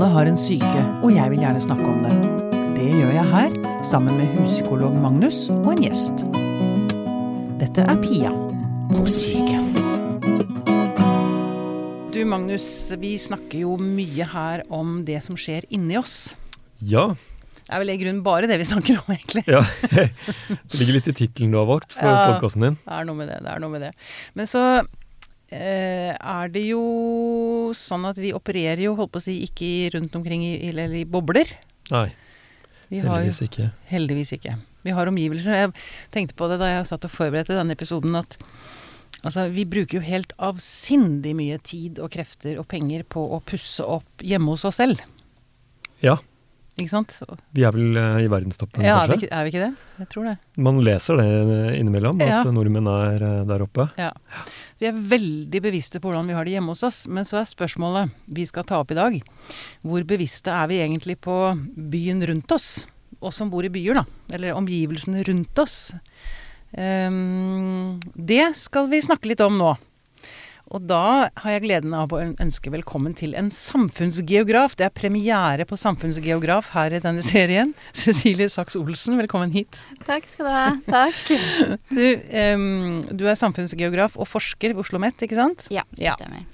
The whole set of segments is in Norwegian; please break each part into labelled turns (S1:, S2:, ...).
S1: Alle har en syke, og jeg vil gjerne snakke om det. Det gjør jeg her, sammen med huspsykolog Magnus og en gjest. Dette er Pia på syke. Du Magnus, vi snakker jo mye her om det som skjer inni oss.
S2: Ja.
S1: Det er vel i grunnen bare det vi snakker om, egentlig.
S2: ja. Det ligger litt i tittelen du har valgt for
S1: Ja.
S2: podkasten din.
S1: Det er noe med det. det er noe med det. Men så er det jo sånn at vi opererer jo, holdt på å si, ikke rundt omkring i, eller i bobler.
S2: Nei,
S1: Vi har jo
S2: heldigvis ikke.
S1: Heldigvis ikke. Vi har omgivelser. Jeg tenkte på det da jeg satt og forberedte denne episoden, at altså, vi bruker jo helt avsindig mye tid og krefter og penger på å pusse opp hjemme hos oss selv.
S2: Ja,
S1: Ikke sant?
S2: vi er vel eh, i verdenstoppen,
S1: Ja, er vi,
S2: kanskje?
S1: ikke, er vi ikke det? Jeg tror det.
S2: Man leser det eh, innimellom, at
S1: Ja.
S2: nordmenn er eh, der oppe.
S1: Ja. Vi er veldig bevisste på hvordan vi har det hjemme hos oss, men så er spørsmålet vi skal ta opp i dag, hvor bevisste er vi egentlig på byen rundt oss? Oss som bor i byer, da. Eller omgivelsene rundt oss. Um, det skal vi snakke litt om nå. Og da har jeg gleden av å ønske velkommen til en samfunnsgeograf. Det er premiere på samfunnsgeograf her i denne serien. Cecilie Sachs Olsen, velkommen hit.
S3: Takk skal du ha. Takk.
S1: Du, um, du er samfunnsgeograf og forsker ved Oslo OsloMet, ikke sant?
S3: Ja, det
S1: Ja.
S3: stemmer.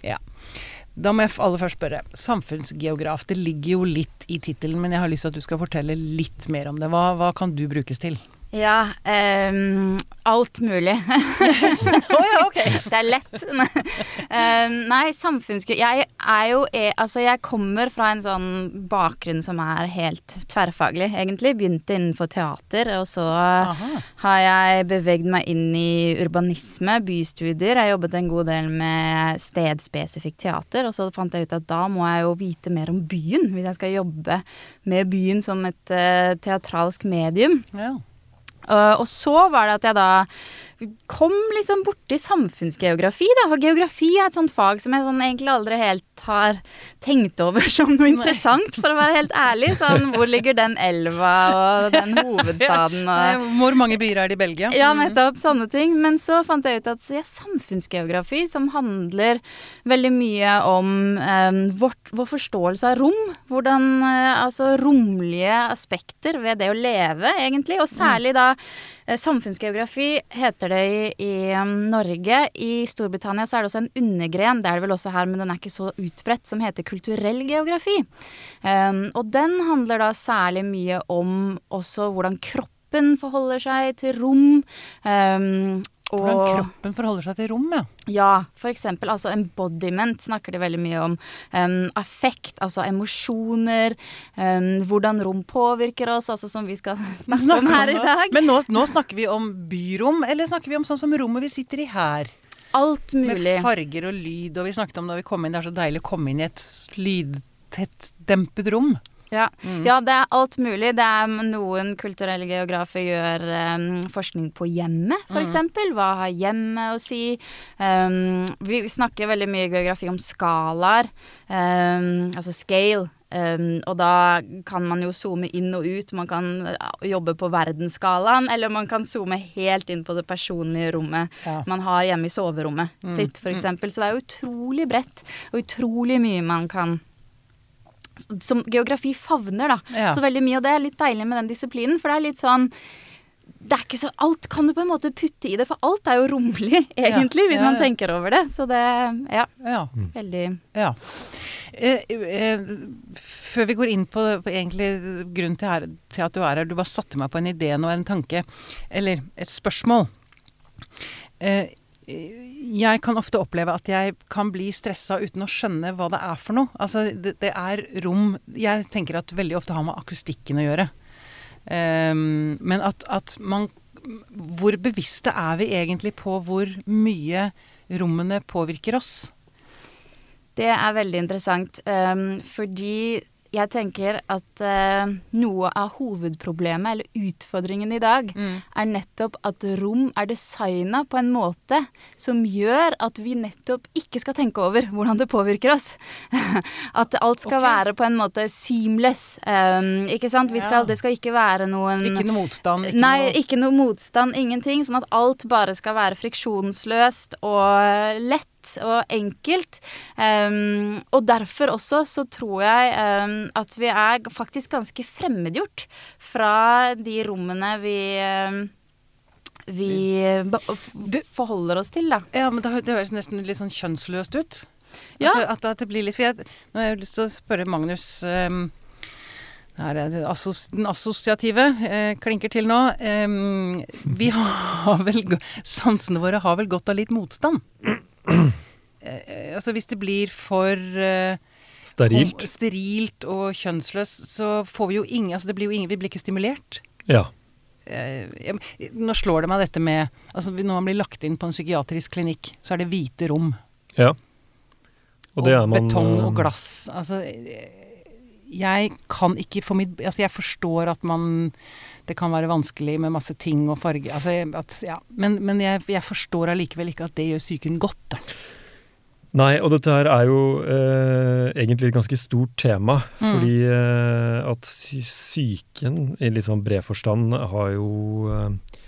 S1: Da må jeg aller først spørre. Samfunnsgeograf, det ligger jo litt i tittelen, men jeg har lyst til at du skal fortelle litt mer om det. Hva, hva kan du brukes til?
S3: Ja, um, alt mulig.
S1: Å ja, ok.
S3: det er lett. um, nei, samfunnskunnskap Jeg er jo e- Altså, jeg kommer fra en sånn bakgrunn som er helt tverrfaglig, egentlig. Begynte innenfor teater, og så
S1: Aha.
S3: har jeg bevegd meg inn i urbanisme, bystudier. Jeg jobbet en god del med stedspesifikt teater, og så fant jeg ut at da må jeg jo vite mer om byen, hvis jeg skal jobbe med byen som et uh, teatralsk medium.
S1: Ja.
S3: Uh, og så var det at jeg da kom liksom borti samfunnsgeografi, da. Og geografi er et sånt fag som jeg sånn egentlig aldri helt har tenkt over som noe interessant, for å være helt ærlig. Sånn hvor ligger den elva og den hovedstaden og
S1: Hvor mange byer er det i Belgia?
S3: ja, nettopp. Sånne ting. Men så fant jeg ut at ja, samfunnsgeografi, som handler veldig mye om eh, vårt, vår forståelse av rom, hvordan eh, Altså romlige aspekter ved det å leve, egentlig. Og særlig da eh, samfunnsgeografi heter det i, i um, Norge. I Storbritannia så er det også en undergren, det er det vel også her, men den er ikke så utbredt, som heter kulturell geografi. Um, og den handler da særlig mye om også hvordan kroppen forholder seg til rom. Um, og
S1: Hvordan kroppen forholder seg til rom, ja.
S3: ja, eksempel altså embodiment snakker de veldig mye om. Um, affekt, altså emosjoner. Um, hvordan rom påvirker oss, altså som vi skal snakke om her i dag.
S1: Men nå, nå snakker vi om byrom, eller snakker vi om sånn som rommet vi sitter i her?
S3: Alt mulig.
S1: Med farger og lyd, og vi snakket om da vi kom inn, det er så deilig å komme inn i et lydtett, dempet rom.
S3: Ja.
S1: Mm.
S3: ja, det er alt mulig. Det er noen kulturelle geografer gjør um, forskning på hjemmet,
S1: Mm.
S3: f.eks. Hva har hjemmet å si? Um, vi snakker veldig mye geografi om skalaer, um, altså scale. Um, og da kan man jo zoome inn og ut. Man kan jobbe på verdensskalaen, eller man kan zoome helt inn på det personlige rommet
S1: Ja.
S3: man har hjemme i soverommet
S1: Mm.
S3: sitt, f.eks. Så det er utrolig bredt, og utrolig mye man kan som geografi favner, da.
S1: Ja.
S3: Så veldig mye, og det er litt deilig med den disiplinen, for det er litt sånn det er ikke så, Alt kan du på en måte putte i det, for alt er jo romlig, egentlig, hvis
S1: Ja,
S3: man tenker over det. Så det Ja,
S1: Ja.
S3: veldig
S1: Ja. Eh, eh, før vi går inn på, på egentlig grunnen til, her, til at du er her, du bare satte meg på en idé nå, en tanke, eller et spørsmål. Eh, jeg kan ofte oppleve at jeg kan bli stressa uten å skjønne hva det er for noe. Altså, det, det er rom Jeg tenker at veldig ofte har med akustikken å gjøre. Um, men at, at man Hvor bevisste er vi egentlig på hvor mye rommene påvirker oss?
S3: Det er veldig interessant, um, fordi jeg tenker at eh, noe av hovedproblemet, eller utfordringen i dag,
S1: Mm.
S3: er nettopp at rom er designa på en måte som gjør at vi nettopp ikke skal tenke over hvordan det påvirker oss. at alt skal
S1: okay.
S3: være på en måte seamless. Um, ikke sant? Vi skal,
S1: Ja.
S3: Det skal ikke være noen
S1: Ikke noe motstand? Ikke
S3: Nei,
S1: noe
S3: ikke noe motstand, ingenting. Sånn at alt bare skal være friksjonsløst og lett. Lett og enkelt. Um, og derfor også så tror jeg um, at vi er faktisk ganske fremmedgjort fra de rommene vi um, vi forholder oss til, da.
S1: Ja, men det, det høres nesten litt sånn kjønnsløst ut.
S3: Ja.
S1: Altså, at, at det blir litt For jeg, nå har jeg lyst til å spørre Magnus um, her er det assos, Den assosiative eh, klinker til nå. Um, vi har vel Sansene våre har vel godt av litt motstand. Eh, altså hvis det blir for eh,
S2: Sterilt.
S1: hom- sterilt og kjønnsløst, så får vi jo ingen Altså det blir jo ingen Vi blir ikke stimulert.
S2: Ja.
S1: Eh, nå slår det meg dette med Altså når man blir lagt inn på en psykiatrisk klinikk, så er det hvite rom.
S2: ja. Og det er man
S1: betong
S2: eh,
S1: og glass. Altså, eh, jeg kan ikke for mitt Altså, jeg forstår at man Det kan være vanskelig med masse ting og farge altså, at, ja. Men, men jeg, jeg forstår allikevel ikke at det gjør psyken godt. Da.
S2: Nei, og dette her er jo eh, egentlig et ganske stort tema.
S1: Mm.
S2: Fordi eh, at sy- psyken i litt sånn bred forstand har jo eh,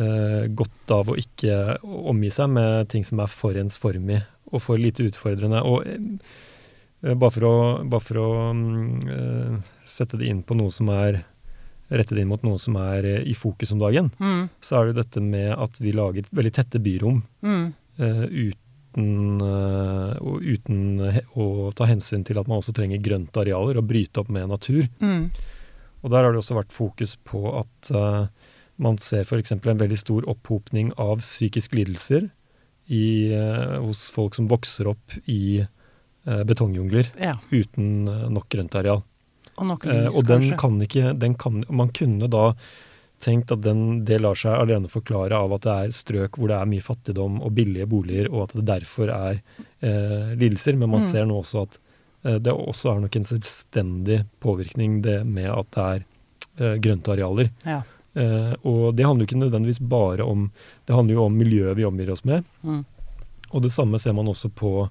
S2: eh, godt av å ikke omgi seg med ting som er for ensformig og for lite utfordrende. Og eh, bare for å, bare for å mm, eh, sette det inn på noe som er Rette det inn mot noe som er eh, i fokus om dagen,
S1: Mm,
S2: så er det jo dette med at vi lager veldig tette byrom
S1: mm,
S2: uh, uten, uh, og uten å ta hensyn til at man også trenger grønte arealer og bryte opp med natur.
S1: mm,
S2: Og der har det også vært fokus på at uh, man ser f.eks. en veldig stor opphopning av psykiske lidelser i, hos folk som vokser opp i betongjungler
S1: ja.
S2: uten nok grøntareal.
S1: Og nok
S2: Eh, og den
S1: kanskje.
S2: kan ikke den kan, Man kunne da tenkt at den, det lar seg alene forklare av at det er strøk hvor det er mye fattigdom og billige boliger, og at det derfor er eh, lidelser. Men man
S1: Mm.
S2: ser nå også at eh, det også er nok en selvstendig påvirkning det med at det er eh, grøntarealer.
S1: Ja.
S2: Eh, og det handler jo ikke nødvendigvis bare om Det handler jo om miljøet vi omgir oss med.
S1: Mm.
S2: Og det samme ser man også på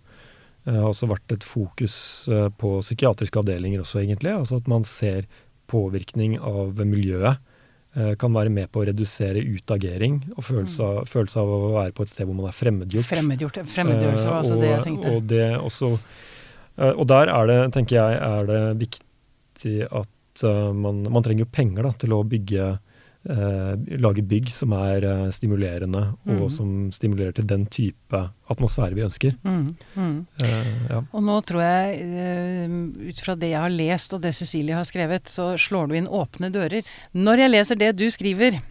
S2: har også vært et fokus eh, på psykiatriske avdelinger også, egentlig. Altså at man ser påvirkning av miljøet. eh, Kan være med på å redusere utagering og følelse av, følelse av å være på et sted hvor man er fremmedgjort.
S1: Fremmedgjort. Fremmedgjørelse var
S2: Eh,
S1: altså
S2: og,
S1: det jeg tenkte.
S2: Og, det også, eh, og der er det, tenker jeg, er det viktig at eh, man, man trenger penger da, til å bygge eh, lage bygg som er eh, stimulerende, og
S1: Mhm.
S2: som stimulerer til den type atmosfære vi ønsker.
S1: Mm, mm.
S2: Eh, ja.
S1: Og nå tror jeg, eh, ut fra det jeg har lest og det Cecilie har skrevet, så slår du inn åpne dører. Når jeg leser det du skriver,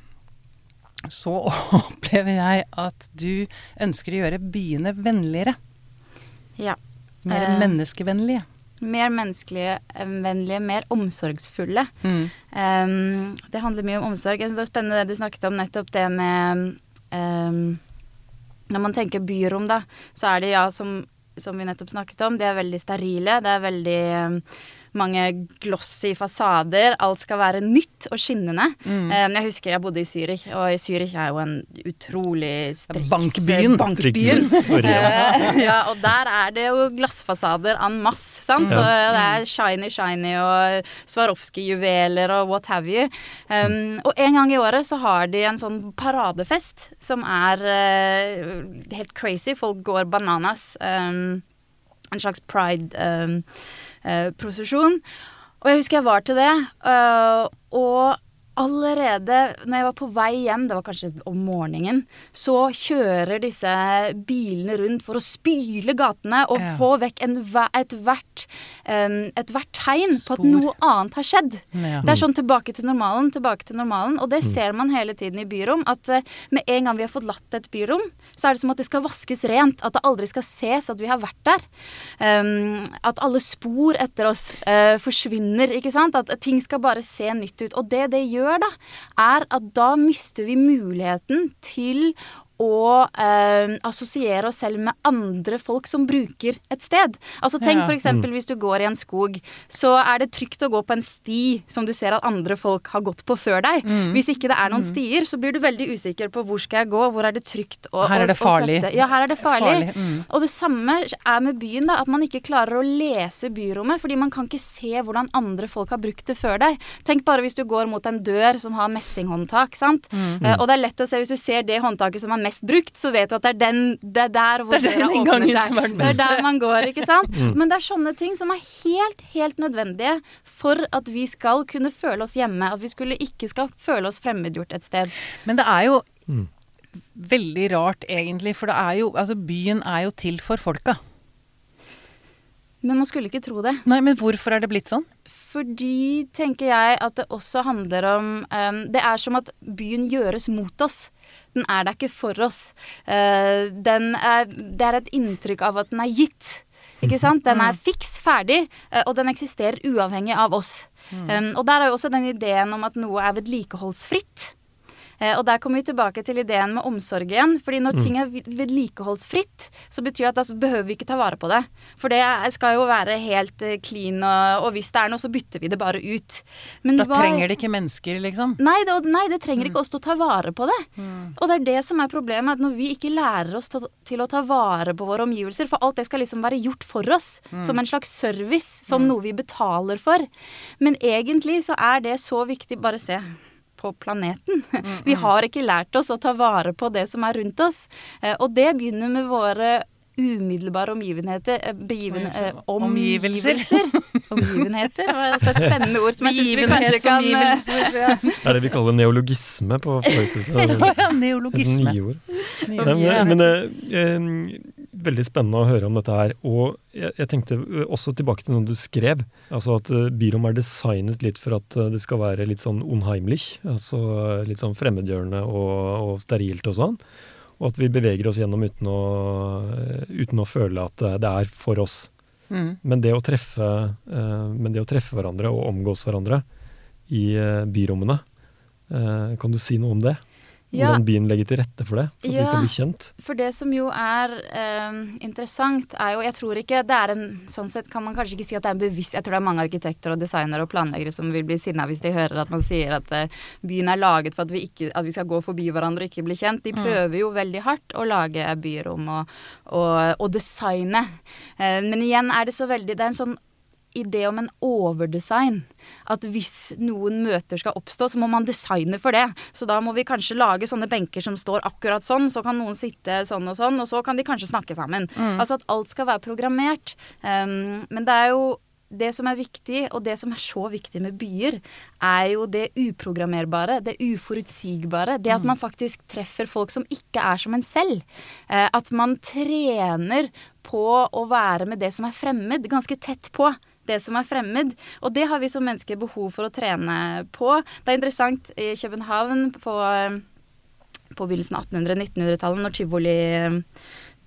S1: så opplever jeg at du ønsker å gjøre byene vennligere.
S3: Ja.
S1: Mer
S3: Eh.
S1: menneskevennlige.
S3: Mer menneskevennlige, mer omsorgsfulle.
S1: Mm.
S3: Um, det handler mye om omsorg. Det er spennende det du snakket om, nettopp det med um, Når man tenker byrom, da, så er de ja, som, som vi nettopp snakket om, de er veldig sterile. Det er veldig um, mange glossy fasader. Alt skal være nytt og skinnende.
S1: Mm.
S3: Um, jeg husker jeg bodde i Zürich, og i Zürich er jo en utrolig striks
S1: Bankbyen.
S3: bankbyen.
S2: Og.
S3: Eh, ja, og der er det jo glassfasader en masse, sant.
S2: Ja.
S3: Og det er shiny, shiny og Swarovski-juveler og what have you. Um, og en gang i året så har de en sånn paradefest som er uh, helt crazy. Folk går bananas. Um, en slags pride-prosesjon. og jeg husker jeg var til det, øh, og allerede når jeg var på vei hjem, det var kanskje om morgenen, så kjører disse bilene rundt for å spyle gatene og
S1: Ja.
S3: få vekk ethvert et hvert tegn på at noe annet har skjedd.
S1: Ja.
S3: Det er sånn tilbake til normalen, tilbake til normalen. Og det ser man hele tiden i byrom. At eh, med en gang vi har fått latt et byrom, så er det som at det skal vaskes rent. At det aldri skal ses at vi har vært der. At alle spor etter oss eh, forsvinner, ikke sant. At ting skal bare se nytt ut. Og det det gjør, da, er at da mister vi muligheten til å eh, assosiere oss selv med andre folk som bruker et sted. Altså Tenk
S1: Ja.
S3: for eksempel hvis du går i en skog, så er det trygt å gå på en sti som du ser at andre folk har gått på før deg.
S1: Mm.
S3: Hvis ikke det er noen stier, så blir du veldig usikker på hvor skal jeg gå, hvor er det trygt å
S1: Her er det farlig.
S3: Ja, her er det farlig.
S1: Farlig, mm.
S3: Og det samme er med byen, da, at man ikke klarer å lese byrommet, fordi man kan ikke se hvordan andre folk har brukt det før deg. Tenk bare hvis du går mot en dør som har messinghåndtak, sant.
S1: Mm.
S3: Eh, og det er lett å se hvis du ser det håndtaket som har mest brukt, så vet du at det er den Det er der hvor
S1: Det er den
S3: døra åpner seg.
S1: er
S3: Det er der man går, ikke sant. Men det er sånne ting som er helt, helt nødvendige for at vi skal kunne føle oss hjemme. At vi skulle ikke skal føle oss fremmedgjort et sted.
S1: Men det er jo
S2: Mm.
S1: veldig rart, egentlig. For det er jo Altså, byen er jo til for folka.
S3: Men man skulle ikke tro det.
S1: Nei, men hvorfor er det blitt sånn?
S3: Fordi, tenker jeg, at det også handler om um, Det er som at byen gjøres mot oss. Den er der ikke for oss. Eh, den er, det er et inntrykk av at den er gitt. Ikke sant? Den er fiks ferdig, eh, og den eksisterer uavhengig av oss. Em, og der er jo også den ideen om at noe er vedlikeholdsfritt. Eh, og der kommer vi tilbake til ideen med omsorg igjen. fordi når ting er vedlikeholdsfritt, så betyr det at da behøver vi ikke ta vare på det. For det skal jo være helt eh, clean, og, og hvis det er noe, så bytter vi det bare ut. Men
S1: Da
S3: hva-
S1: trenger det ikke mennesker, liksom.
S3: Nei det, nei, det trenger ikke oss til å ta vare på det. Og det er det som er problemet, at når vi ikke lærer oss til, til å ta vare på våre omgivelser, for alt det skal liksom være gjort for oss, som en slags service, som noe vi betaler for. Men egentlig så er det så viktig, bare se på planeten. Vi har ikke lært oss å ta vare på det som er rundt oss. Eh, Og det begynner med våre umiddelbare omgivenheter eh, eh,
S1: Omgivelser.
S3: omgivelser. Omgivenheter var også et spennende ord som jeg syns vi kanskje kan eh,
S1: ja.
S2: Det er det vi kaller neologisme på fagspråket.
S1: Ja, neologisme.
S2: nyord. Nei, men, men eh, eh, Veldig spennende å høre om dette her. Og jeg, jeg tenkte eh, også tilbake til noe du skrev. Altså at uh, byrom er designet litt for at eh, det skal være litt sånn unheimlich. Altså eh, litt sånn fremmedgjørende og, og sterilt og sånn. Og at vi beveger oss gjennom uten å, eh, uten å føle at eh, det er for oss.
S1: Mm.
S2: Men det å treffe, eh, men det å treffe hverandre og omgås hverandre i eh, byrommene, eh, kan du si noe om det?
S3: Ja.
S2: Hvordan byen legger til rette for det, for at vi
S3: Ja.
S2: skal bli kjent?
S3: For det som jo er eh, interessant, er jo Jeg tror ikke det er en Sånn sett kan man kanskje ikke si at det er en bevisst Jeg tror det er mange arkitekter og designere og planleggere som vil bli sinna hvis de hører at man sier at eh, byen er laget for at vi, ikke, at vi skal gå forbi hverandre og ikke bli kjent. De prøver jo veldig hardt å lage byrom og, og, og designe. Eh, men igjen er det så veldig Det er en sånn idé om en overdesign. At hvis noen møter skal oppstå, så må man designe for det. Så da må vi kanskje lage sånne benker som står akkurat sånn, så kan noen sitte sånn og sånn, og så kan de kanskje snakke sammen. Altså at alt skal være programmert. Um, men det er jo det som er viktig, og det som er så viktig med byer, er jo det uprogrammerbare, det uforutsigbare. Det at man faktisk treffer folk som ikke er som en selv. Eh, at man trener på å være med det som er fremmed, ganske tett på det som er fremmed. Og det har vi som mennesker behov for å trene på. Det er interessant i København på, på begynnelsen av 1800-1900-tallet, når tivoli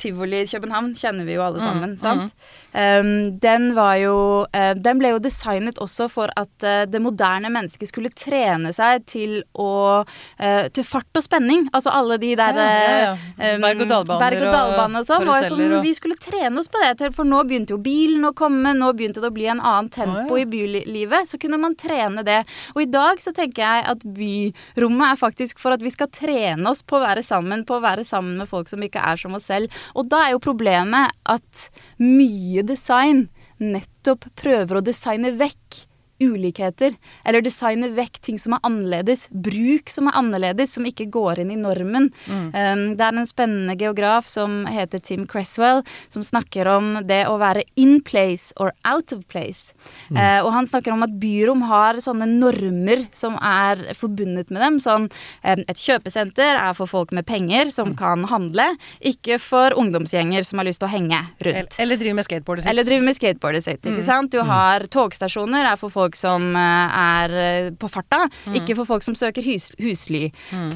S3: Tivoli i København kjenner vi jo alle sammen, sant? Um, den var jo uh, Den ble jo designet også for at uh, det moderne mennesket skulle trene seg til å uh, Til fart og spenning. Altså alle de der
S1: Ja, ja, ja.
S3: um,
S1: Berg-og-dal-baner
S3: berg- og dalbaner og sånn. var jo sånn,
S1: og-
S3: Vi skulle trene oss på det, til- for nå begynte jo bilen å komme, nå begynte det å bli en annen tempo
S1: oh,
S3: i bylivet. Så kunne man trene det. Og i dag så tenker jeg at byrommet er faktisk for at vi skal trene oss på å være sammen, på å være sammen med folk som ikke er som oss selv. Og da er jo problemet at mye design nettopp prøver å designe vekk ulikheter, eller designe vekk ting som er annerledes, bruk som er annerledes, som ikke går inn i normen. Um, det er en spennende geograf som heter Tim Cresswell, som snakker om det å være in place or out of place. Eh, og han snakker om at byrom har sånne normer som er forbundet med dem. Sånn um, et kjøpesenter er for folk med penger som kan handle, ikke for ungdomsgjenger som har lyst til å henge rundt.
S1: eller drive med skateboardet sitt.
S3: Eller drive med skateboardet sitt. ikke sant? Du har togstasjoner er for folk som eh, er eh, på farta, ikke for folk som søker hus husly.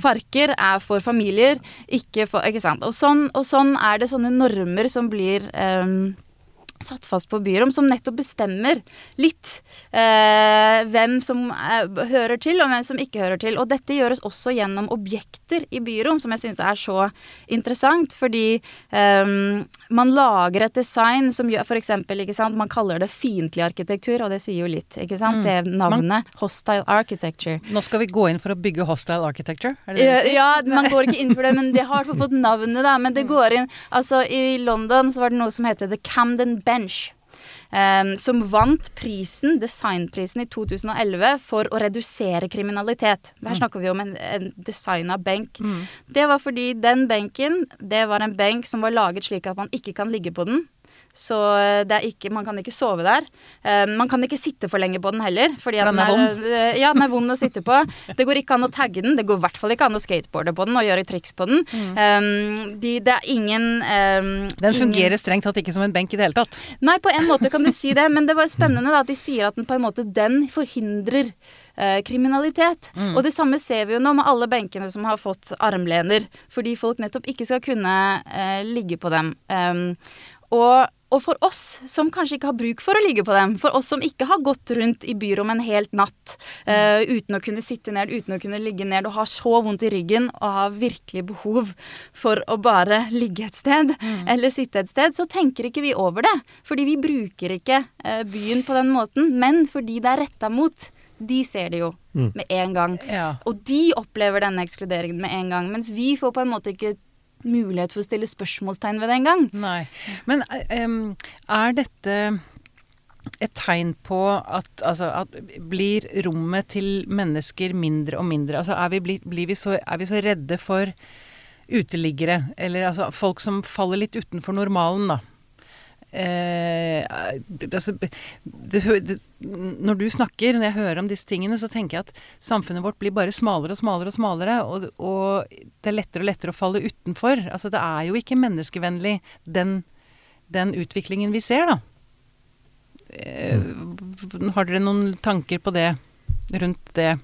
S3: Parker er for familier, ikke for Ikke sant. Og sånn, og sånn er det sånne normer som blir ehm, satt fast på byrom, som nettopp bestemmer litt eh, hvem som eh, hører til, og hvem som ikke hører til. Og dette gjøres også gjennom objekter i byrom, som jeg syns er så interessant, fordi eh, man lager et design som gjør f.eks. ikke sant, man kaller det fiendtlig arkitektur, og det sier jo litt, ikke sant, det navnet, hostile architecture.
S1: Nå skal vi gå inn for å bygge hostile architecture, er det det
S3: Ja,
S1: du sier?
S3: ja, man går ikke inn for det, men det har fått navnet, da. Men det går inn Altså, i London så var det noe som heter The Camden Bench. Um, som vant prisen, designprisen i 2011 for å redusere kriminalitet. Her snakker vi om en, en designa benk. Det var fordi den benken, det var en benk som var laget slik at man ikke kan ligge på den. Så eh, det er ikke, man kan ikke sove der. Eh, man kan ikke sitte for lenge på den heller. Fordi
S1: For den er vond?
S3: eh, Ja, den er vond å sitte på. Det går ikke an å tagge den. Det går i hvert fall ikke an å skateboarde på den og gjøre triks på den. Eh, de, det er ingen um,
S1: Den
S3: ingen-
S1: fungerer strengt tatt ikke som en benk i det hele tatt.
S3: Nei, på en måte kan du si det, men det var spennende da, at de sier at den på en måte den forhindrer kriminalitet. Og det samme ser vi jo nå med alle benkene som har fått armlener, fordi folk nettopp ikke skal kunne eh, ligge på dem. Um, og, og for oss som kanskje ikke har bruk for å ligge på dem, for oss som ikke har gått rundt i byrom en helt natt uh, uten å kunne sitte ned, uten å kunne ligge ned og har så vondt i ryggen og har virkelig behov for å bare ligge et sted eller sitte et sted, så tenker ikke vi over det. Fordi vi bruker ikke uh, byen på den måten, men fordi det er retta mot. De ser det jo
S2: Mm.
S3: med en gang.
S1: Ja.
S3: Og de opplever denne ekskluderingen med en gang, mens vi får på en måte ikke mulighet for å stille spørsmålstegn ved det engang.
S1: Nei. Men er dette et tegn på at, altså, at blir rommet til mennesker mindre og mindre? Altså, er, vi blir vi så, er vi så redde for uteliggere, eller altså, folk som faller litt utenfor normalen, da? Eh, altså, det, det, når du snakker, når jeg hører om disse tingene, så tenker jeg at samfunnet vårt blir bare smalere og smalere og smalere, og, og det er lettere og lettere å falle utenfor. Altså, det er jo ikke menneskevennlig, den, den utviklingen vi ser, da. Eh, har dere noen tanker på det, rundt det?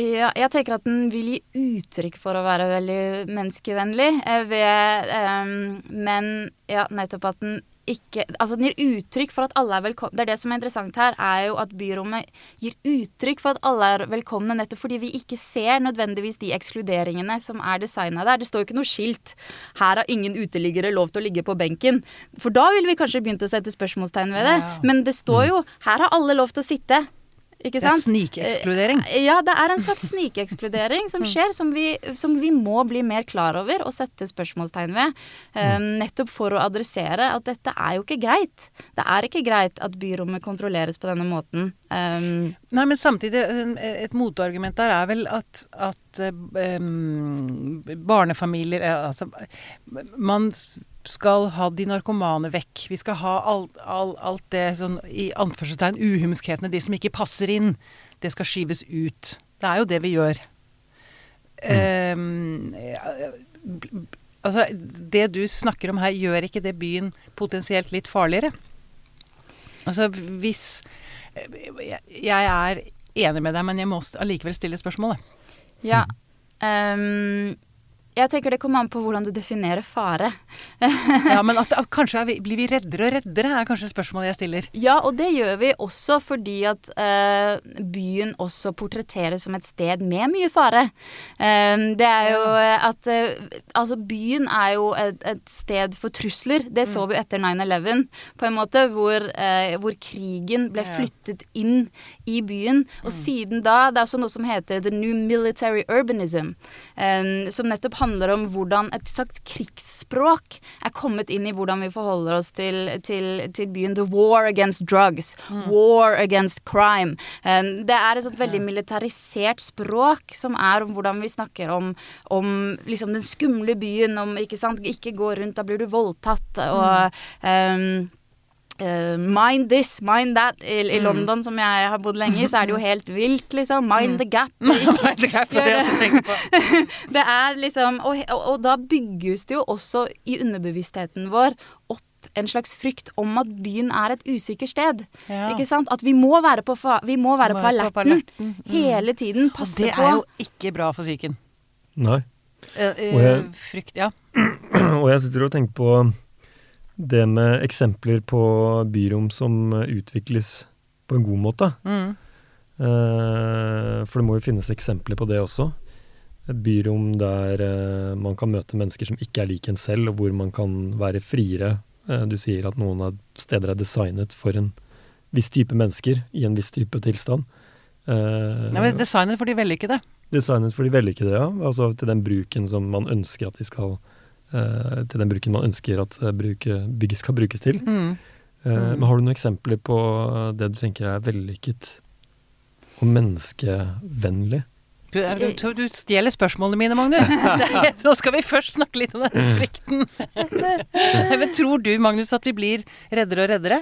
S3: Ja, jeg tenker at den vil gi uttrykk for å være veldig menneskevennlig, eh, ved, um, men ja, nettopp at den ikke Altså den gir uttrykk for at alle er velkomne. Det er det som er interessant her, er jo at byrommet gir uttrykk for at alle er velkomne, nettopp fordi vi ikke ser nødvendigvis de ekskluderingene som er designa der. Det står jo ikke noe skilt 'Her har ingen uteliggere lov til å ligge på benken'. For da ville vi kanskje begynt å sette spørsmålstegn ved det. Men det står jo 'Her har alle lov til å sitte'. Ikke
S1: Det er
S3: sant?
S1: snikekskludering.
S3: Eh, Ja, det er en slags snikekskludering som skjer, som vi, som vi må bli mer klar over og sette spørsmålstegn ved. Um, nettopp for å adressere at dette er jo ikke greit. Det er ikke greit at byrommet kontrolleres på denne måten. Um,
S1: Nei, men samtidig, et motargument der er vel at, at um, barnefamilier Altså, man skal ha de narkomane vekk. Vi skal ha alt, alt, alt det sånn i anførselstegn uhumskhetene, de som ikke passer inn. Det skal skyves ut. Det er jo det vi gjør. Mm. Um, altså, det du snakker om her, gjør ikke det byen potensielt litt farligere? Altså hvis jeg, jeg er enig med deg, men jeg må allikevel stille spørsmålet.
S3: ja. Um, jeg tenker det kommer an på hvordan du definerer fare.
S1: Ja, men at, kanskje vi, blir vi reddere og reddere, er kanskje spørsmålet jeg stiller.
S3: Ja, og det gjør vi også fordi at eh, byen også portretteres som et sted med mye fare. Eh, det er jo at eh, Altså, byen er jo et, et sted for trusler. Det så vi etter 9-11, på en måte, hvor, eh, hvor krigen ble flyttet inn i byen. Og siden da Det er også noe som heter the new military urbanism, eh, som nettopp handler om hvordan et slags krigsspråk er kommet inn i hvordan vi forholder oss til, til, til byen. The war against drugs. War against crime. Det er et sånt veldig militarisert språk som er om hvordan vi snakker om, om liksom den skumle byen, om ikke sant, ikke gå rundt, da blir du voldtatt, og ehm, eh, mind this, mind that. I, I London, som jeg har bodd lenge i, så er det jo helt vilt, liksom. Mind the gap. mind
S1: the gap
S3: er det.
S1: jeg tenker på.
S3: det er liksom og, og, og da bygges det jo også i underbevisstheten vår opp en slags frykt om at byen er et usikkert sted.
S1: Ja.
S3: Ikke sant? At vi må være på, fa vi må være
S1: Må
S3: på
S1: alerten, på
S3: alerten.
S1: Mm.
S3: hele tiden.
S1: Og
S3: på
S1: det
S3: på.
S1: er jo ikke bra for psyken.
S2: Nei.
S1: Uh, uh,
S2: Og jeg-
S1: frykt, ja.
S2: Og jeg sitter og tenker på det med eksempler på byrom som utvikles på en god måte.
S1: Mm.
S2: Eh, For det må jo finnes eksempler på det også. Et byrom der eh, man kan møte mennesker som ikke er lik en selv, og hvor man kan være friere. Eh, Du sier at noen av steder er designet for en viss type mennesker i en viss type tilstand. Eh,
S1: ja men designet for de vellykkede.
S2: designet for de vellykkede, ja. Altså til den bruken som man ønsker at de skal eh, Til den bruken man ønsker at eh, bruke, bygget skal brukes til.
S1: Mm.
S2: Eh,
S1: Mm.
S2: Men har du noen eksempler på det du tenker er vellykket og menneskevennlig?
S1: Du, du, du stjeler spørsmålene mine, Magnus. Nå skal vi først snakke litt om den frykten. Men tror du, Magnus, at vi blir reddere og reddere?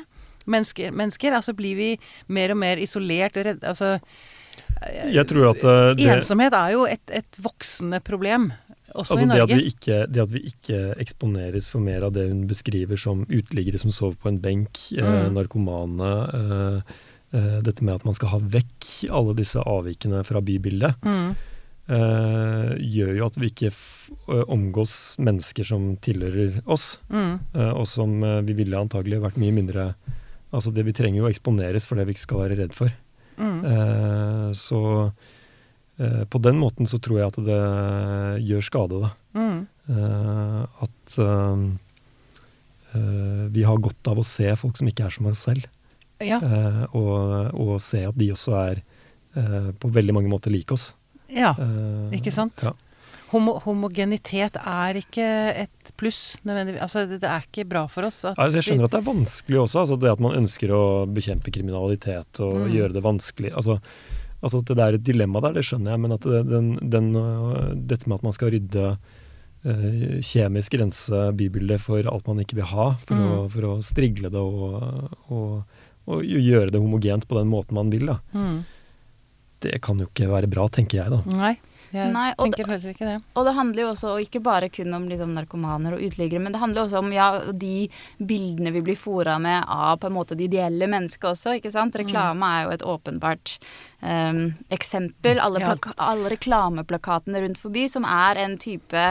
S1: Mennesker, mennesker? Altså blir vi mer og mer isolert? Redd, altså,
S2: Jeg tror at eh, det,
S1: ensomhet er jo et, et voksende problem, også
S2: altså
S1: i
S2: det, at vi ikke, det at vi ikke eksponeres for mer av det hun beskriver som uteliggere som sover på en benk, eh,
S1: Mm.
S2: narkomane eh, eh, Dette med at man skal ha vekk alle disse avvikene fra bybildet.
S1: Mm.
S2: eh, gjør jo at vi ikke eh, omgås mennesker som tilhører oss,
S1: Mm.
S2: eh, og som eh, vi ville antagelig vært mye mindre Altså det Vi trenger jo å eksponeres for det vi ikke skal være redd for.
S1: Mm.
S2: Eh, så eh, på den måten så tror jeg at det gjør skade, da.
S1: Mm.
S2: Eh, at eh, eh, vi har godt av å se folk som ikke er som oss selv,
S1: Ja.
S2: eh, og, og se at de også er eh, på veldig mange måter lik oss.
S1: ja.
S2: Eh,
S1: Ikke sant?
S2: Ja.
S1: Homo homogenitet er ikke et pluss, nødvendigvis. Altså, det, det er ikke bra for oss.
S2: Altså, jeg skjønner at det er vanskelig også, altså det at man ønsker å bekjempe kriminalitet og
S1: Mm.
S2: gjøre det vanskelig. Altså, altså at det er et dilemma der, det skjønner jeg, men at det, den, den, øh, dette med at man skal rydde eh, kjemisk rense bybildet for alt man ikke vil ha, for, å,
S1: Mm.
S2: for å strigle det og, og, og gjøre det homogent på den måten man vil, da.
S1: mm.
S2: Det kan jo ikke være bra, tenker jeg da.
S1: Nei, jeg
S3: Nei,
S1: tenker heller ikke det.
S3: Og det handler jo også ikke bare kun om liksom, narkomaner og uteliggere, men det handler også om ja, de bildene vi blir fora med av på en måte det ideelle mennesket også. ikke sant? Reklame er jo et åpenbart um, eksempel. Alle,
S1: Ja.
S3: alle reklameplakatene rundt forbi som er en type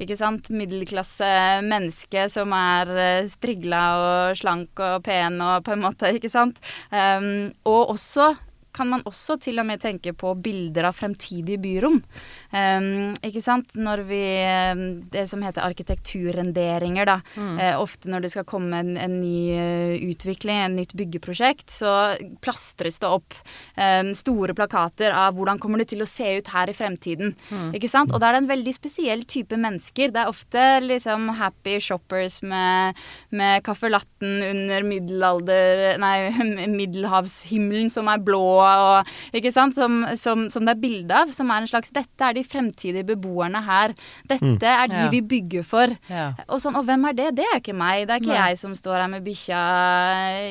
S3: ikke sant, middelklasse menneske som er uh, strigla og slank og pen og på en måte, ikke sant. Um, og også kan man også til og med tenke på bilder av fremtidige byrom. Um, ikke sant? Når vi um, Det som heter arkitekturrenderinger, da. Eh, ofte når det skal komme en, en ny uh, utvikling, en nytt byggeprosjekt, så plastres det opp um, store plakater av hvordan kommer det til å se ut her i fremtiden. Ikke sant? Og da er det en veldig spesiell type mennesker. Det er ofte liksom happy shoppers med, med caffè latten under middelalder... Nei, middelhavshimmelen som er blå, og, ikke sant? Som, som, som det er bilde av. Som er en slags Dette er de fremtidige beboerne her. Dette er de
S1: Ja.
S3: vi bygger for.
S1: Ja.
S3: Og sånn, og hvem er det? Det er ikke meg. Det er ikke
S1: Nei.
S3: jeg som står her med bikkja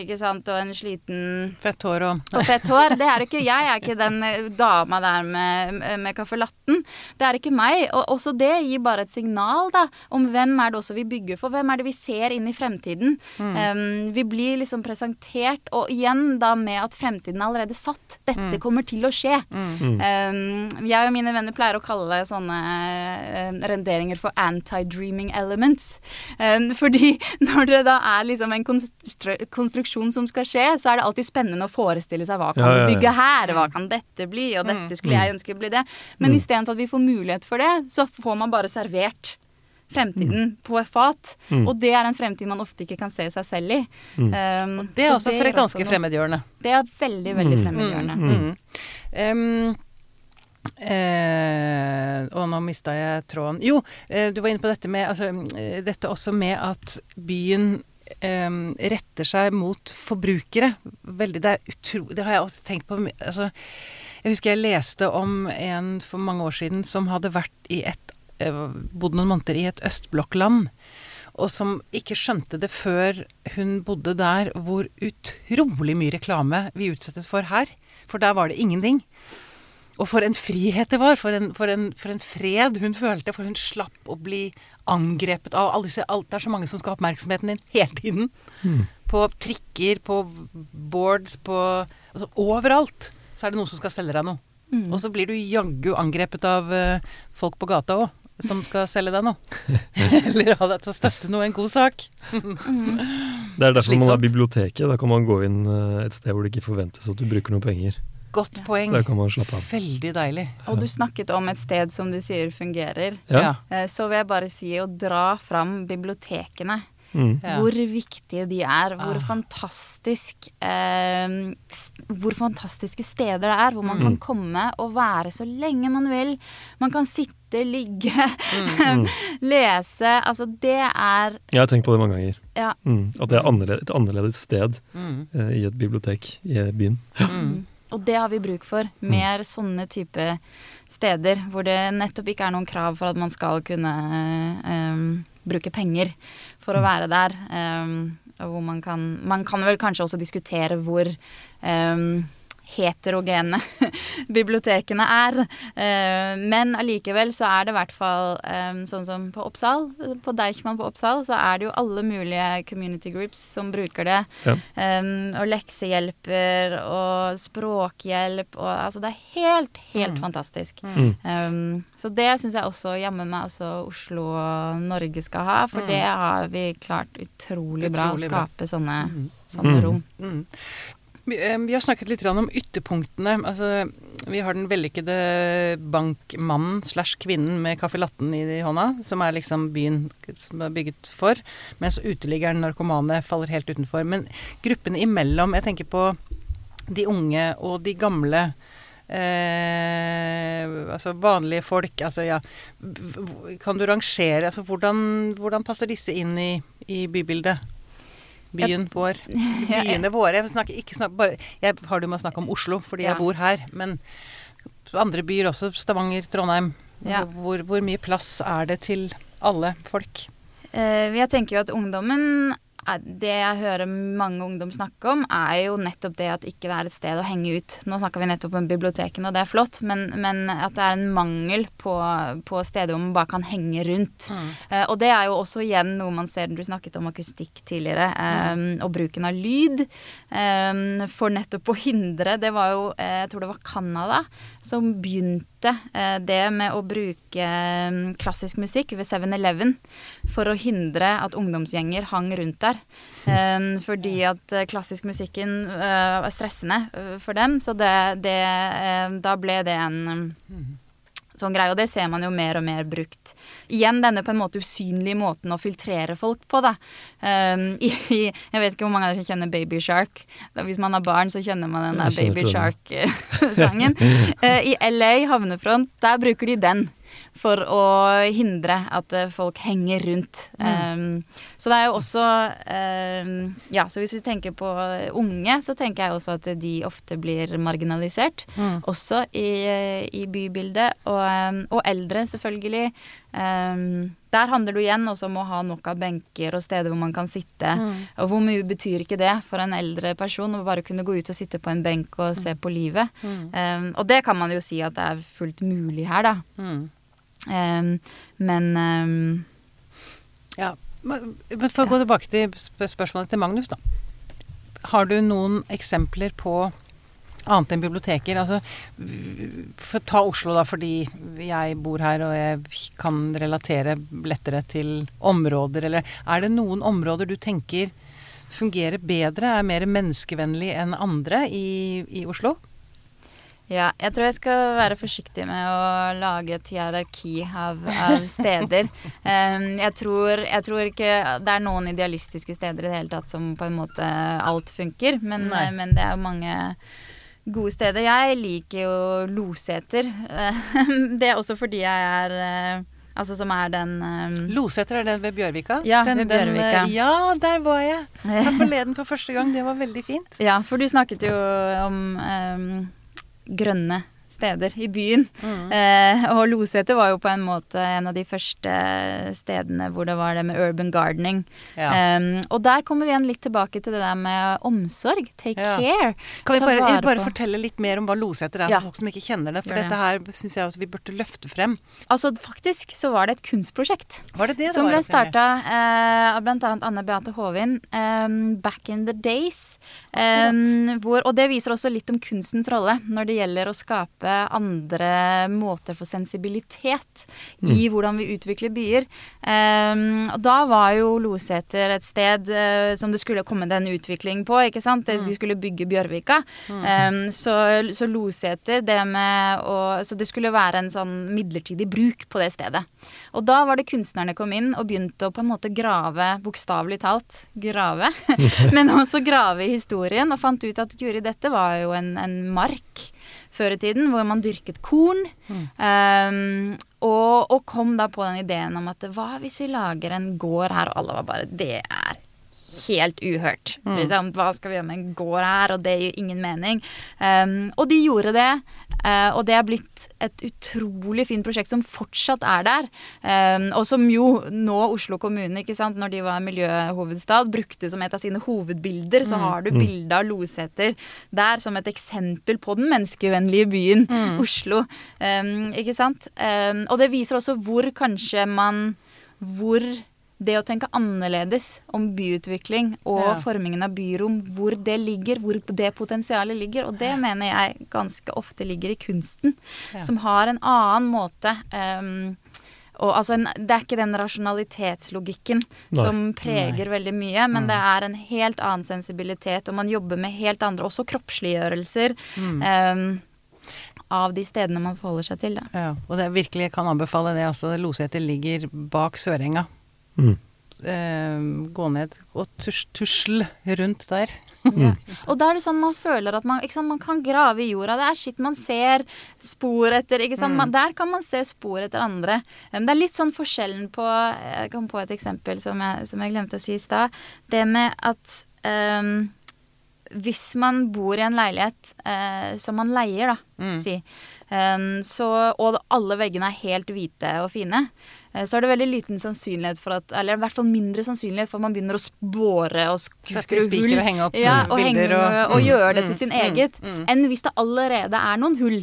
S3: ikke sant, og en sliten
S1: Fett hår og
S3: og fett hår. Det er ikke jeg. Jeg er ikke den eh, dama der med, med caffè latten. Det er ikke meg. Og også det gir bare et signal da, om hvem er det også vi bygger for. Hvem er det vi ser inn i fremtiden? Um, vi blir liksom presentert, og igjen da med at fremtiden er allerede satt. Dette kommer til å skje. Um, jeg og mine venner pleier å kalle sånne uh, renderinger for anti-dreaming elements. Um, fordi når det da er liksom en konstru konstruksjon som skal skje, så er det alltid spennende å forestille seg hva kan
S2: Ja, ja, ja.
S3: vi bygge her, hva kan dette bli, og dette skulle jeg ønske bli det. Men
S2: Mm.
S3: istedenfor at vi får mulighet for det, så får man bare servert fremtiden på et fat.
S2: Mm.
S3: Og det er en fremtid man ofte ikke kan se seg selv i.
S2: Mm.
S3: Um,
S1: Det er
S3: så
S1: også for et ganske
S3: også
S1: fremmedgjørende.
S3: Det er veldig, veldig
S2: Mm.
S3: fremmedgjørende.
S1: Mm. Em, eh, og nå mista jeg tråden. Jo, eh, du var inne på dette med altså, eh, Dette også med at byen eh, retter seg mot forbrukere. Veldig, det er utro... Det har jeg også tenkt på. Altså, jeg husker jeg leste om en for mange år siden som hadde vært i et Bodd noen måneder i et østblokkland. Og som ikke skjønte det før hun bodde der, hvor utrolig mye reklame vi utsettes for her. For der var det ingenting. Og for en frihet det var. For en, for en, for en fred hun følte. For hun slapp å bli angrepet av alle disse alt, Det er så mange som skal ha oppmerksomheten din hele tiden. På trikker, på boards, på altså, Overalt så er det noen som skal selge deg noe.
S3: Mm.
S1: Og så blir du jaggu angrepet av eh, folk på gata òg, som skal selge deg noe. Eller ha deg til å støtte noe, en god sak.
S2: Det er derfor man har biblioteket. Da kan man gå inn eh, et sted hvor det ikke forventes at du bruker noe penger.
S1: Godt poeng.
S2: Der kan man slappe av.
S1: Veldig deilig.
S3: Og du snakket om et sted som du sier fungerer.
S2: Ja.
S3: Eh, Så vil jeg bare si å dra fram bibliotekene.
S2: Mm.
S1: Ja.
S3: Hvor viktige de er. Hvor
S1: Ah.
S3: fantastisk eh, Hvor fantastiske steder det er. Hvor man
S2: Mm.
S3: kan komme og være så lenge man vil. Man kan sitte, ligge,
S2: Mm.
S3: lese. Altså, det er
S2: Jeg har tenkt på det mange ganger.
S3: Ja.
S2: Mm. At det er annerledes, et annerledes sted
S1: Mm.
S2: eh, i et bibliotek i byen.
S1: Mm.
S3: Og det har vi bruk for. Mer sånne type steder hvor det nettopp ikke er noen krav for at man skal kunne eh, bruke penger for å være der. Um, og hvor man kan Man kan vel kanskje også diskutere hvor eh, heterogene bibliotekene er. Eh, men allikevel så er det i hvert fall eh, sånn som på Oppsal, på Deichman på Oppsal, så er det jo alle mulige community groups som bruker det.
S2: Ja.
S3: Um, og leksehjelper og språkhjelp og Altså, det er helt, helt
S1: Mm.
S3: fantastisk.
S2: Mm.
S3: Um, så det syns jeg også jammen meg også Oslo og Norge skal ha, for
S1: Mm.
S3: det har vi klart utrolig bra å
S1: skape bra.
S3: sånne,
S1: Mm.
S3: sånne
S2: Mm.
S3: rom.
S1: Mm. Vi, eh, har snakket litt om ytterpunktene. Altså, vi har den vellykkede bankmannen slash kvinnen med caffè latten i hånda, som er liksom byen som er bygget for. Mens uteliggeren, narkomane, faller helt utenfor. Men gruppene imellom, jeg tenker på de unge og de gamle. Eh, altså vanlige folk, altså ja Kan du rangere Altså hvordan, hvordan passer disse inn i, i bybildet? Byen vår. Byene våre. Jeg, snakker, ikke snakk, bare, jeg har det med å snakke om Oslo, fordi
S3: Ja.
S1: jeg bor her. Men andre byer også. Stavanger, Trondheim.
S3: Ja.
S1: Hvor, hvor mye plass er det til alle folk?
S3: Eh, jeg tenker jo at ungdommen Det jeg hører mange ungdom snakke om, er jo nettopp det at ikke det er et sted å henge ut. Nå snakka vi nettopp om bibliotekene, og det er flott, men, men at det er en mangel på, på steder hvor man bare kan henge rundt. Eh, og det er jo også igjen noe man ser Du snakket om akustikk tidligere, eh, og bruken av lyd. eh, for nettopp å hindre Det var jo, jeg tror det var Canada, som begynte eh, det med å bruke eh, klassisk musikk ved 7-Eleven for å hindre at ungdomsgjenger hang rundt der. Eh, fordi at klassisk musikken er stressende for dem, så det, det Da ble det en eh, sånn greie, og det ser man jo mer og mer brukt. Igjen denne på en måte usynlige måten å filtrere folk på, da. Um, i, jeg vet ikke hvor mange av dere som kjenner Baby Shark. Da, hvis man har barn, så kjenner man den der Baby. Shark-sangen. uh, I LA havnefront, der bruker de den for å hindre at eh, folk henger rundt. Um, så det er jo også um, Ja, så hvis vi tenker på unge, så tenker jeg også at de ofte blir marginalisert også i, i bybildet. Og, um, og eldre, selvfølgelig. Um, der handler det igjen også om å ha nok av benker og steder hvor man kan sitte. Og hvor mye betyr ikke det for en eldre person å bare kunne gå ut og sitte på en benk og se på livet. Um, og det kan man jo si at det er fullt mulig her, da. Men
S1: Ja, men for å gå tilbake til spørsmålet til Magnus, da. Har du noen eksempler på annet enn biblioteker? Altså, for ta Oslo, da, fordi jeg bor her og jeg kan relatere lettere til områder, eller er det noen områder du tenker fungerer bedre, er mer menneskevennlig enn andre i, i Oslo?
S3: Ja, jeg tror jeg skal være forsiktig med å lage et hierarki av, av steder. Um, jeg, tror, jeg tror ikke det er noen idealistiske steder i det hele tatt som på en måte alt funker, men, men det er jo mange gode steder. Jeg liker jo Loseter. det er også fordi jeg er eh, Altså som er den um,
S1: Loseter, er det ved Bjørvika?
S3: Ja,
S1: Den-
S3: ved Bjørvika.
S1: Den, ja, der var jeg. Her forleden for første gang. Det var veldig fint.
S3: Ja, for du snakket jo om um, grønne steder i byen. Eh, og Loseter var jo på en måte en av de første stedene hvor det var det med urban gardening.
S1: Ja.
S3: Um, og der kommer vi igjen litt tilbake til det der med omsorg. Take
S1: Ja.
S3: care.
S1: Kan vi bare, bare fortelle litt mer om hva Loseter er,
S3: Ja.
S1: for folk som ikke kjenner det? For
S3: Gjør det.
S1: dette her syns jeg også vi burde løfte frem.
S3: Altså faktisk så var det et kunstprosjekt.
S1: Var det det det
S3: som
S1: var,
S3: ble starta eh, av bl.a. Anne Beate Håvin um, back in the days. Um, hvor, og det viser også litt om kunstens rolle når det gjelder å skape andre måter for sensibilitet i hvordan vi utvikler byer. Um, og da var jo Loseter et sted uh, som det skulle komme en utvikling på, ikke sant. De skulle bygge Bjørvika. Um, så, så Loseter, det med å Så det skulle være en sånn midlertidig bruk på det stedet. Og da var det kunstnerne kom inn og begynte å på en måte grave, bokstavelig talt grave, men også grave i historien, og fant ut at guri, dette var jo en, en mark før i tiden hvor man dyrket korn. Mm. Um, og, og, kom da på den ideen om at hva hvis vi lager en gård her, og alle var bare Det er helt uhørt. Mm. Liksom, hva skal vi gjøre med en gård her, og det gir ingen mening. Um, og de gjorde det, uh, og det er blitt et utrolig fint prosjekt som fortsatt er der. Um, og som jo nå Oslo kommune, ikke sant, når de var miljøhovedstad, brukte som et av sine hovedbilder. Så mm. har du mm. bilde av Loseter der som et eksempel på den menneskevennlige byen mm. Oslo. Um, ikke sant? og det viser også hvor kanskje man hvor det å tenke annerledes om byutvikling og ja. formingen av byrom, hvor det ligger, hvor det potensialet ligger. Og det mener jeg ganske ofte ligger i kunsten, ja. som har en annen måte um, og altså en, Det er ikke den rasjonalitetslogikken Nei. som preger Nei. veldig mye, men mm. det er en helt annen sensibilitet, og man jobber med helt andre, også kroppsliggjørelser. Mm. Um, av de stedene man forholder seg til. Da.
S1: Ja, og det virkelig kan anbefale det. altså Loseter ligger bak Sørenga. Mm. Eh, gå ned og tus tusle rundt der.
S3: Ja. Og da er det sånn man føler at man, sant, man kan grave i jorda. Det er skitt man ser spor etter. Mm. Man, der kan man se spor etter andre. Um, det er litt sånn forskjellen på Jeg kom på et eksempel som jeg, som jeg glemte å si i stad. Det med at um, hvis man bor i en leilighet uh, som man leier, da, mm. si, um, så, og alle veggene er helt hvite og fine, Eh, så er det veldig liten sannsynlighet for at Eller i hvert fall mindre sannsynlighet for at man begynner å spåre og
S1: skru hull. Og henge opp
S3: ja, og bilder henge, og, og, gjøre det til mm, sin mm, eget. Mm, enn hvis det allerede er noen hull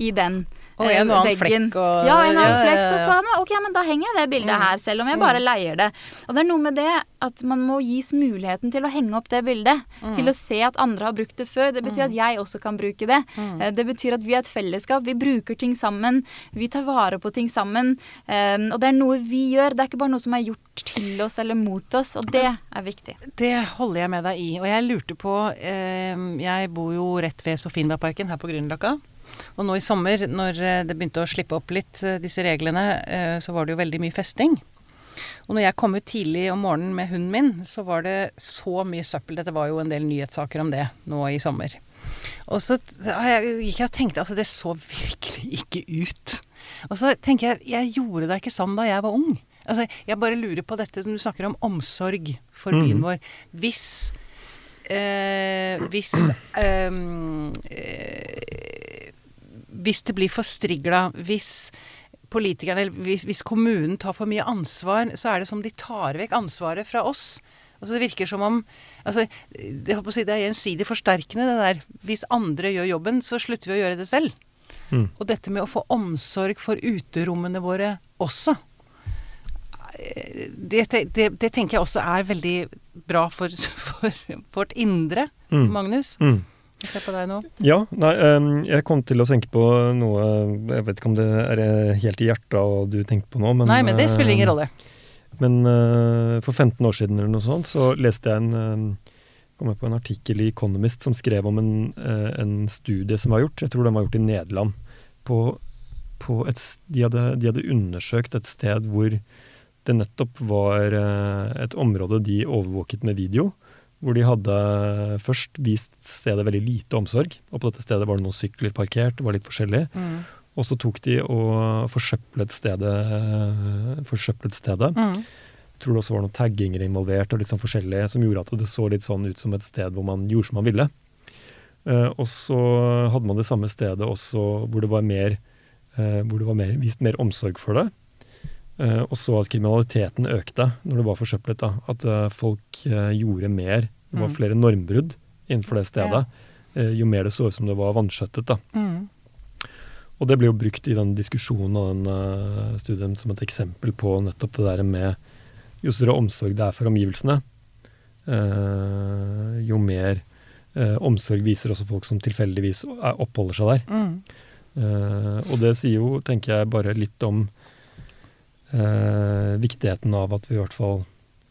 S3: i den
S1: og en og annen flekk og
S3: Ja, en annen flekk. Så sa han ok, men da henger jeg det bildet mm. her, selv om jeg bare leier det. Og det er noe med det at man må gis muligheten til å henge opp det bildet. Mm. Til å se at andre har brukt det før. Det betyr at jeg også kan bruke det. Mm. Eh, det betyr at vi er et fellesskap. Vi bruker ting sammen. Vi tar vare på ting sammen. Um, og det er noe vi gjør. Det er ikke bare noe som er gjort til oss eller mot oss, og det er viktig.
S1: Det holder jeg med deg i. Og jeg lurte på eh, Jeg bor jo rett ved Sofienbergparken her på Grünerløkka. Og nå i sommer, når eh, det begynte å slippe opp litt, eh, disse reglene, eh, så var det jo veldig mye festing. Og når jeg kom ut tidlig om morgenen med hunden min, så var det så mye søppel. Dette var jo en del nyhetssaker om det nå i sommer. Og så gikk jeg og tenkte altså det så virkelig ikke ut. Og så tenker jeg jeg gjorde da ikke sånn da jeg var ung. Altså, jeg bare lurer på dette som du snakker om omsorg for byen mm. vår. Hvis eh, Hvis eh, hvis det blir for strigla, hvis politikerne, eller hvis, hvis, kommunen tar for mye ansvar, så er det som de tar vekk ansvaret fra oss. Altså Det virker som om altså, Det, si, det er gjensidig forsterkende, det der. Hvis andre gjør jobben, så slutter vi å gjøre det selv. Mm. Og dette med å få omsorg for uterommene våre også. Det, det, det, tenker jeg også er veldig bra for, for vårt indre, mm. Magnus. Mm. Se på deg nå.
S2: Ja, nei, jeg kom til å tenke på noe Jeg vet ikke om det er helt i hjertet og du tenker på nå,
S1: men Nei, men det spiller ingen rolle.
S2: Men uh, for 15 år siden eller noe sånt, så leste jeg en kom jeg på en artikkel i Economist som skrev om en, en, studie som var gjort. Jeg tror den var gjort i Nederland. På, på et, de, hadde, de, hadde, undersøkt et sted hvor det nettopp var et område de overvåket med video hvor de hadde først vist stedet veldig lite omsorg. Og på dette stedet var det noen sykler parkert, det var litt forskjellig. Mm. Og så tok de og forsøplet stedet. Forsøplet stedet. Mm. Jeg tror det også var noen tagginger involvert og litt sånn forskjellig, som gjorde at det så litt sånn ut som et sted hvor man gjorde som man ville. Uh, og så hadde man det samme stedet også hvor det var mer, uh, hvor det var mer, vist mer omsorg for det. Uh, og så at kriminaliteten økte når det var forsøplet. da, At uh, folk uh, gjorde mer. Det var mm. flere normbrudd innenfor det stedet. Ja. jo mer det så ut som det var vanskjøttet. da. Mm. Og det ble jo brukt i den diskusjonen og den studien som et eksempel på nettopp det der med jo større omsorg det er for omgivelsene, jo mer omsorg viser også folk som tilfeldigvis oppholder seg der. Mm. Eh, og det sier jo, tenker jeg, bare litt om eh, viktigheten av at vi i hvert fall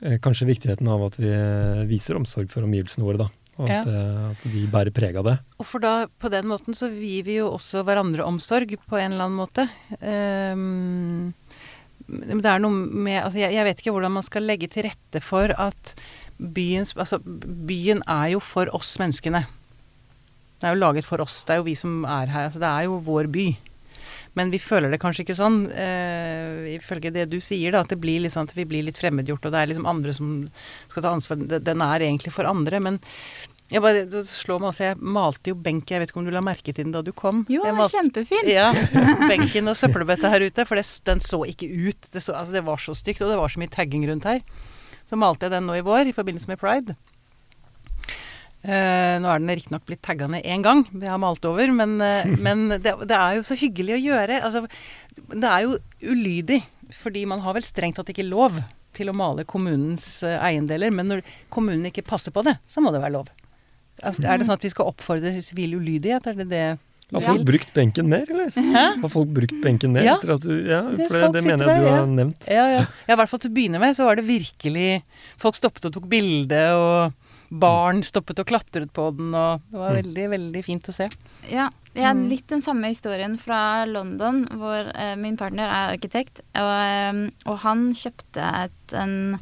S2: eh, Kanskje viktigheten av at vi eh, viser omsorg for omgivelsene våre, da. Og at, eh, at vi bærer preg av det.
S1: Og for da, på den måten så gir vi jo også hverandre omsorg på en eller annen måte. Um, det er noe med altså jeg, jeg vet ikke hvordan man skal legge til rette for at byens Altså, byen er jo for oss menneskene. Det er jo laget for oss. Det er jo vi som er her. Altså, det er jo vår by. Men vi føler det kanskje ikke sånn, uh, ifølge det du sier, da, at det blir sånn at vi blir litt fremmedgjort, og det er liksom andre som skal ta ansvar. Den er egentlig for andre. Men jeg bare, det slår meg også, jeg malte jo benk, jeg vet ikke om du la merke til den da du kom?
S3: Jo, den var kjempefin.
S1: Ja, benken og søppelbøtta her ute, for det, den så ikke ut. Det, så, altså det var så stygt, og det var så mye tagging rundt her. Så malte jeg den nå i vår i forbindelse med pride. Eh, nå er den riktignok blitt tagga ned én gang, Vi har malt over, men, uh, men det, det er jo så hyggelig å gjøre. Altså, det er jo ulydig, fordi man har vel strengt tatt ikke lov til å male kommunens uh, eiendeler, men når kommunen ikke passer på det, så må det være lov. Altså, er det sånn at vi skal oppfordre til sivil ulydighet? Er det det
S2: Har
S3: Ja.
S2: folk brukt benken mer, eller?
S1: Hæ?
S2: Har folk brukt benken mer
S1: Ja.
S2: etter at du Ja, for det, det mener jeg
S1: der,
S2: du
S1: ja.
S2: har nevnt.
S1: Ja, ja. ja, i hvert fall til å begynne med så var det virkelig Folk stoppet og tok bilde, og barn stoppet og klatret på den, og det var
S2: Mm.
S1: veldig, veldig fint å se.
S3: Ja, jeg har
S1: Mm.
S3: litt den samme historien fra London, hvor eh, min partner er arkitekt. Og, eh, og han kjøpte et, en,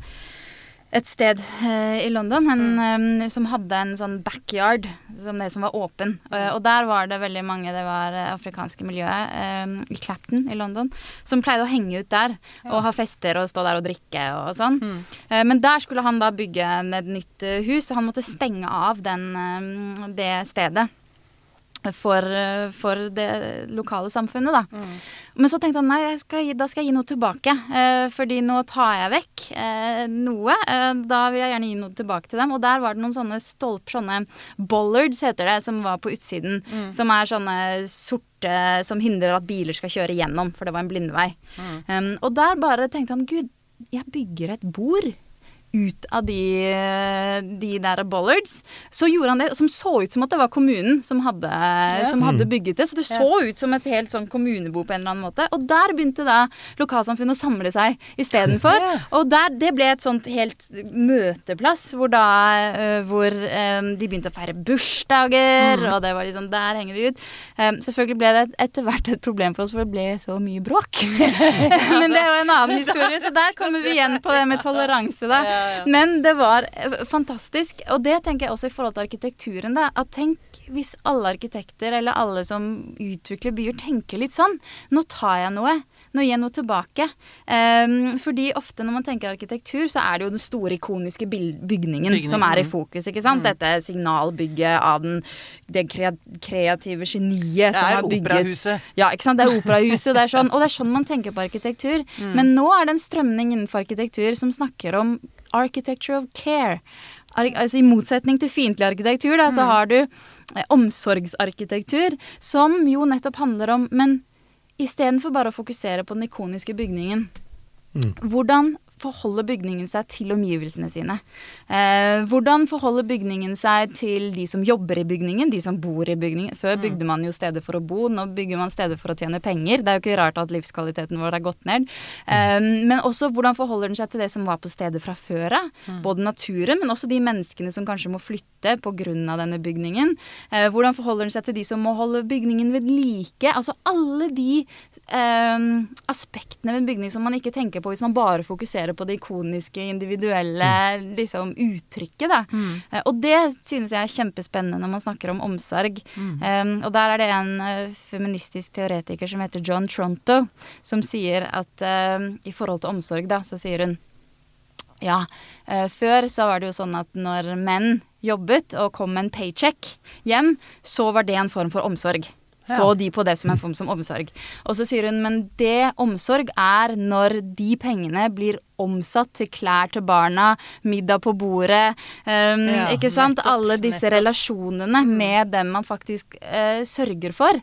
S3: et sted eh, i London en, eh, som hadde en sånn backyard, som det som var åpen. Uh, og der var det veldig mange, det var uh, afrikanske miljøet eh, i Clapton i London, som pleide å henge ut der og ha fester og stå der og drikke og sånn.
S1: Mm.
S3: Uh, Men der skulle han da bygge et nytt hus, og han måtte stenge av den, det stedet. For, eh, for det lokale samfunnet, da. Men så tenkte han nei, skal, da skal jeg gi noe tilbake. Eh, fordi nå tar jeg vekk eh, noe. Eh, da vil jeg gjerne gi noe tilbake til dem. Og der var det noen sånne stolper, sånne bollards heter det, som var på utsiden. Som er sånne sorte som hindrer at biler skal kjøre gjennom, for det var en blindvei. Um, og der bare tenkte han gud, jeg bygger et bord ut av de, de der bollards. Så gjorde han det, som så ut som at det var kommunen som hadde, som hadde bygget det. Så det så ut som et helt sånn kommunebo på en eller annen måte. Og der begynte da lokalsamfunnet å samle seg istedenfor.
S1: Ja.
S3: Og der, det ble et sånt helt møteplass hvor da uh, Hvor um, de begynte å feire bursdager, og det var liksom Der henger vi ut. Um, selvfølgelig ble det etter hvert et problem for oss, for det ble så mye bråk. Men det er jo en annen historie, så der kommer vi igjen på det med toleranse, da. Men det var eh, fantastisk. Og det tenker jeg også i forhold til arkitekturen. Da, at tenk hvis alle arkitekter eller alle som utvikler byer, tenker litt sånn. Nå tar jeg noe. Nå gir jeg noe tilbake. Um, fordi ofte når man tenker arkitektur, så er det jo den store, ikoniske bygningen,
S1: bygningen,
S3: som er i
S1: mm.
S3: fokus. ikke sant? Dette signalbygget av den, det kreative geniet
S1: Det
S3: som
S1: er
S3: har bygget
S1: operahuset.
S3: ja, ikke sant? Det er operahuset, det er sånn, og det er sånn man tenker på arkitektur. Men nå er det en strømning innenfor arkitektur som snakker om architecture of care. Ar altså I motsetning til fiendtlig arkitektur, da, så har du eh, omsorgsarkitektur, som jo nettopp handler om Men istedenfor bare å fokusere på den ikoniske bygningen,
S2: Mm.
S3: hvordan forholder bygningen seg til omgivelsene sine? Eh, hvordan forholder bygningen seg til de som jobber i bygningen, de som bor i bygningen? Før bygde man jo steder for å bo, nå bygger man steder for å tjene penger. Det er jo ikke rart at livskvaliteten vår har gått ned. Eh, men også hvordan forholder den seg til det som var på stedet fra før av? Både naturen, men også de menneskene som kanskje må flytte pga. denne bygningen. Eh, hvordan forholder den seg til de som må holde bygningen ved like? Altså alle de eh, aspektene ved en bygning som man ikke tenker på hvis man bare fokuserer på det ikoniske, individuelle liksom, uttrykket. Da. Eh, og det synes jeg er kjempespennende når man snakker om omsorg. Eh, og der er det en eh, feministisk teoretiker som heter John Tronto, som sier at eh, i forhold til omsorg, da, så sier hun ja, eh, før så var det jo sånn at når menn jobbet og kom med en paycheck hjem, så var det en form for omsorg. Så de på det som en form som omsorg. Og så sier hun men det omsorg er når de pengene blir omsatt til klær til barna, middag på bordet, um,
S1: Ja,
S3: ikke sant?
S1: nettopp,
S3: Alle disse
S1: nettopp.
S3: relasjonene med dem man faktisk uh, sørger for.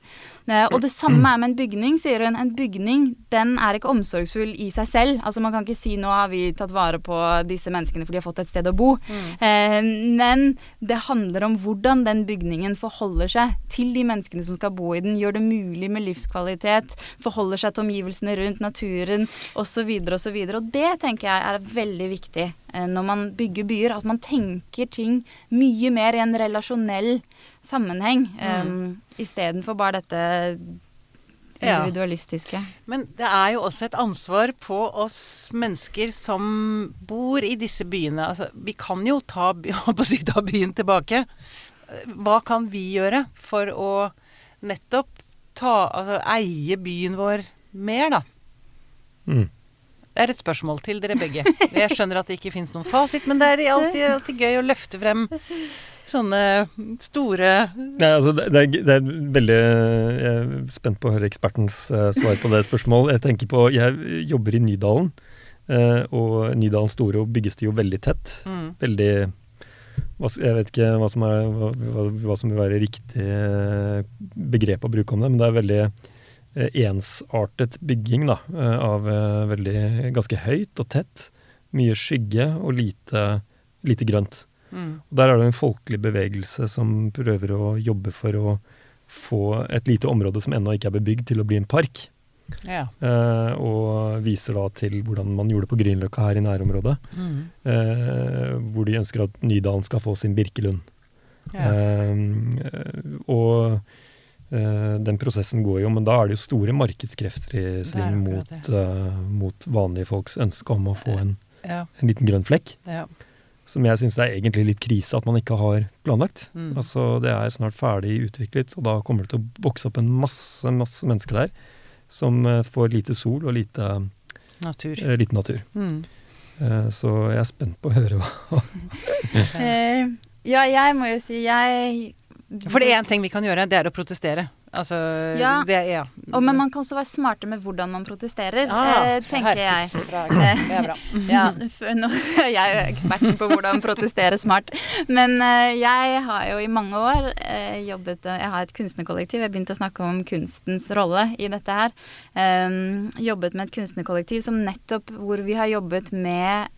S3: Uh, og det samme er med en bygning, sier hun. En bygning den er ikke omsorgsfull i seg selv. Altså Man kan ikke si nå har vi tatt vare på disse menneskene for de har fått et sted å bo. Eh, men det handler om hvordan den bygningen forholder seg til de menneskene som skal bo i den, gjør det mulig med livskvalitet, forholder seg til omgivelsene rundt, naturen osv. osv. Og, og det tenker jeg er veldig viktig eh, når man bygger byer, at man tenker ting mye mer i en relasjonell sammenheng, mm. um, istedenfor bare dette individualistiske. Ja.
S1: Men det er jo også et ansvar på oss mennesker som bor i disse byene. Altså, vi kan jo ta, si, ta, byen tilbake. Hva kan vi gjøre for å nettopp ta, altså, eie byen vår mer, da? Mm. Det er et spørsmål til dere begge. Jeg skjønner at det ikke finnes noen fasit, men det er alltid, alltid gøy å løfte frem sånne store
S2: Nei, altså det, det, er, det, er, veldig Jeg er spent på å høre ekspertens uh, svar på det spørsmålet. Jeg tenker på Jeg jobber i Nydalen, uh, og Nydalen Store bygges det jo veldig tett. Mm. Veldig Jeg vet ikke hva som, er, hva, hva som vil være riktig uh, begrep å bruke om det, men det er veldig ensartet bygging da, av veldig ganske høyt og tett. Mye skygge og lite, lite grønt. Mm. Og Der er det en folkelig bevegelse som prøver å jobbe for å få et lite område som ennå ikke er bebygd, til å bli en park. Ja. Eh, og viser da til hvordan man gjorde det på Grünerløkka her i nærområdet. Mm. Eh, hvor de ønsker at Nydalen skal få sin Birkelund. Ja. Eh, og eh, den prosessen går jo, men da er det jo store markedskrefter i sving mot, uh, mot, vanlige folks ønske om å få en, ja. en liten grønn flekk. Ja. Som jeg syns er egentlig litt krise at man ikke har planlagt. Mm. Altså Det er snart ferdig utviklet, og da kommer det til å vokse opp en masse, masse mennesker der som uh, får lite sol og lite natur. Uh, lite natur. Mm. Uh, så jeg er spent på å høre hva
S3: Ja, jeg må jo si jeg
S1: For det er én ting vi kan gjøre, det er å protestere. Altså,
S3: ja. Det, ja. Og, men man kan også være smarte med hvordan man protesterer, ah, eh, tenker jeg. Det er bra. ja, nå er jeg eksperten på hvordan protestere smart. Men eh, jeg har jo i mange år eh, jobbet Jeg har et kunstnerkollektiv. Jeg begynte å snakke om kunstens rolle i dette her. Um, jobbet med et kunstnerkollektiv som nettopp hvor vi har jobbet med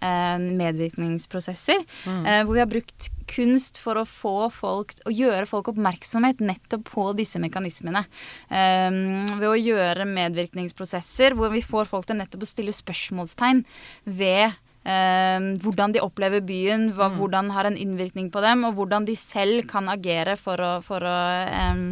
S3: medvirkningsprosesser. Mm. Hvor vi har brukt kunst for å få folk Å gjøre folk oppmerksomhet nettopp på disse mekanismene. Um, ved å gjøre medvirkningsprosesser hvor vi får folk til nettopp å stille spørsmålstegn ved Uh, hvordan de opplever byen, hva, mm. hvordan har en innvirkning på dem, og hvordan de selv kan agere for å, for å um,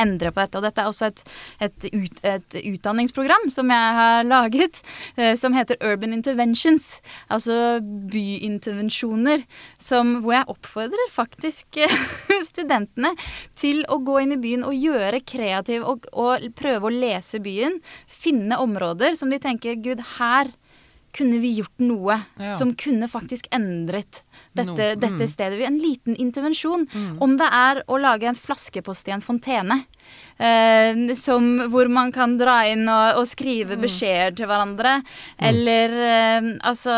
S3: endre på dette. Og dette er også et, et, ut, et utdanningsprogram som jeg har laget, eh, som heter Urban Interventions. Altså byintervensjoner. Som, hvor jeg oppfordrer faktisk studentene til å gå inn i byen og gjøre kreativ og, og prøve å lese byen. Finne områder som de tenker Gud, her kunne vi gjort noe ja. som kunne faktisk endret dette, no. mm. dette stedet. En liten intervensjon. Mm. Om det er å lage en flaskepost i en fontene. Uh, som, hvor man kan dra inn og, og skrive mm. beskjeder til hverandre. Mm. Eller uh, altså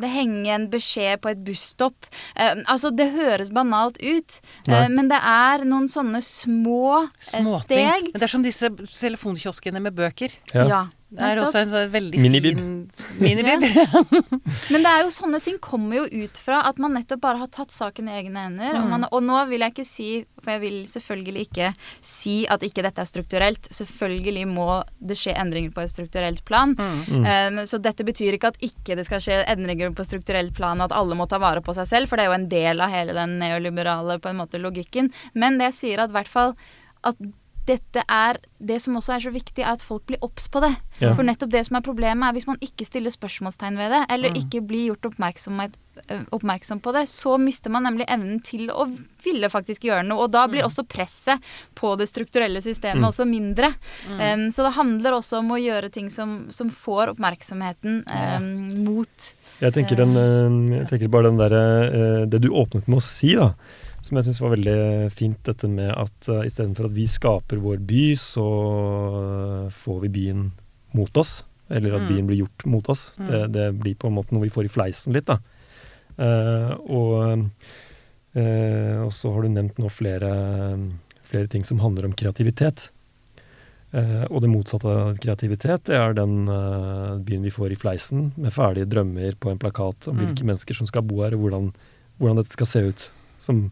S3: Det henger en beskjed på et busstopp. Uh, altså, det høres banalt ut, men det er noen sånne små
S1: Småting.
S3: steg.
S1: Det er som disse telefonkioskene med bøker.
S3: Ja. ja.
S1: Det er også en veldig
S2: minibib.
S1: fin minibib.
S3: Men det er jo sånne ting kommer jo ut fra at man nettopp bare har tatt saken i egne hender. Mm. Og, man, og, nå vil jeg ikke si, for jeg vil selvfølgelig ikke si at ikke dette er strukturelt. Selvfølgelig må det skje endringer på et strukturelt plan. Mm. Um, så dette betyr ikke at ikke det skal skje endringer på strukturelt plan, at alle må ta vare på seg selv, for det er jo en del av hele den neoliberale på en måte logikken. Men det jeg sier at i hvert fall at dette er Det som også er så viktig, er at folk blir obs på det. Ja. For nettopp det som er problemet, er hvis man ikke stiller spørsmålstegn ved det, eller mm. ikke blir gjort oppmerksom, oppmerksom, på det, så mister man nemlig evnen til å ville faktisk gjøre noe. Og da blir mm. også presset på det strukturelle systemet mm. også mindre. Um, så det handler også om å gjøre ting som, som får oppmerksomheten um, mot
S2: Jeg tenker, den, jeg tenker bare den derre Det du åpnet med å si, da som jeg syns var veldig fint, dette med at uh, istedenfor at vi skaper vår by, så uh, får vi byen mot oss. Eller at mm. byen blir gjort mot oss. Mm. Det, det, blir på en måte noe vi får i fleisen litt, da. Uh, og, uh, og, så har du nevnt nå flere, flere ting som handler om kreativitet. Uh, og det motsatte av kreativitet det er den byen vi får i fleisen, med ferdige drømmer på en plakat om mm. hvilke mennesker som skal bo her, og hvordan, hvordan dette skal se ut. Som,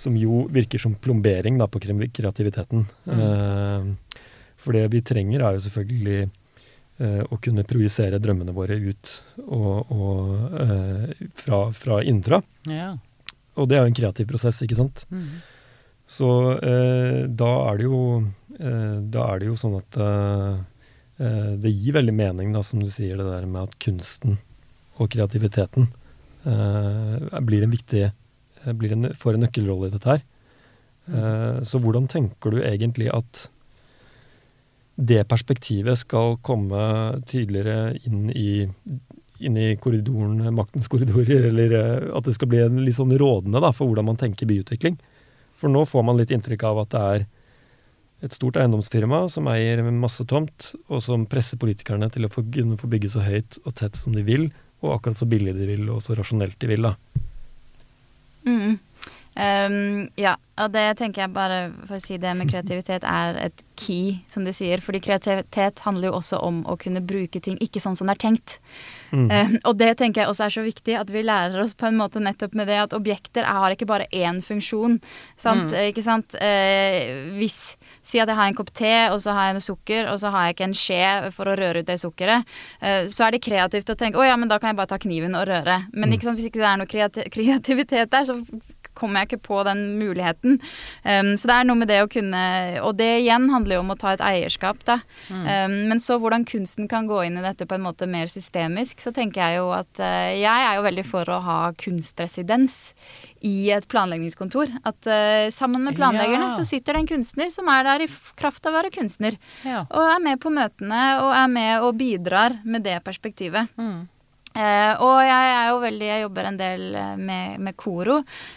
S2: som jo virker som plombering da, på kreativiteten.
S1: Mm.
S2: Eh, for det vi trenger, er jo selvfølgelig eh, å kunne projisere drømmene våre ut og, og eh, fra, fra innenfra.
S1: Ja.
S2: Og det er jo en kreativ prosess, ikke sant.
S1: Mm.
S2: Så eh, da er det jo eh, Da er det jo sånn at eh, det gir veldig mening, da, som du sier, det der med at kunsten og kreativiteten blir en viktig en, får en nøkkelrolle i dette her. Eh, så hvordan tenker du egentlig at det perspektivet skal komme tydeligere inn i, inn i korridoren, maktens korridorer, eller eh, at det skal bli en litt sånn rådende da, for hvordan man tenker byutvikling? For nå får man litt inntrykk av at det er et stort eiendomsfirma som eier masse tomt, og som presser politikerne til å få, kunne få bygge så høyt og tett som de vil, og akkurat så billig de vil, og så rasjonelt de vil. da.
S3: Mm. Um, ja, og det tenker jeg bare for å si det med kreativitet er et key, som de sier. Fordi kreativitet handler jo også om å kunne bruke ting ikke sånn som det er tenkt.
S2: Mm.
S3: Um, og det tenker jeg også er så viktig, at vi lærer oss på en måte nettopp med det at objekter har ikke bare én funksjon. Sant?
S1: Mm.
S3: Ikke sant? Uh, hvis Si at jeg har en kopp te, og så har jeg noe sukker, og så har jeg ikke en skje for å røre ut det sukkeret. Uh, så er det kreativt å tenke å ja, men da kan jeg bare ta kniven og røre. Men
S2: Mm.
S3: ikke sant? hvis ikke det er noe kreati kreativitet der, så kommer jeg ikke på den muligheten. Um, så det er noe med det å kunne Og det igjen handler jo om å ta et eierskap, da. Um, men så hvordan kunsten kan gå inn i dette på en måte mer systemisk, så tenker jeg jo at uh, Jeg er jo veldig for å ha kunstresidens i et planleggingskontor. At uh, sammen med planleggerne
S1: Ja.
S3: så sitter det en kunstner som er der i kraft av å være kunstner.
S1: Ja.
S3: Og er med på møtene og er med og bidrar med det perspektivet.
S1: Mm.
S3: Eh, og jeg er jo veldig Jeg jobber en del eh, med, med KORO,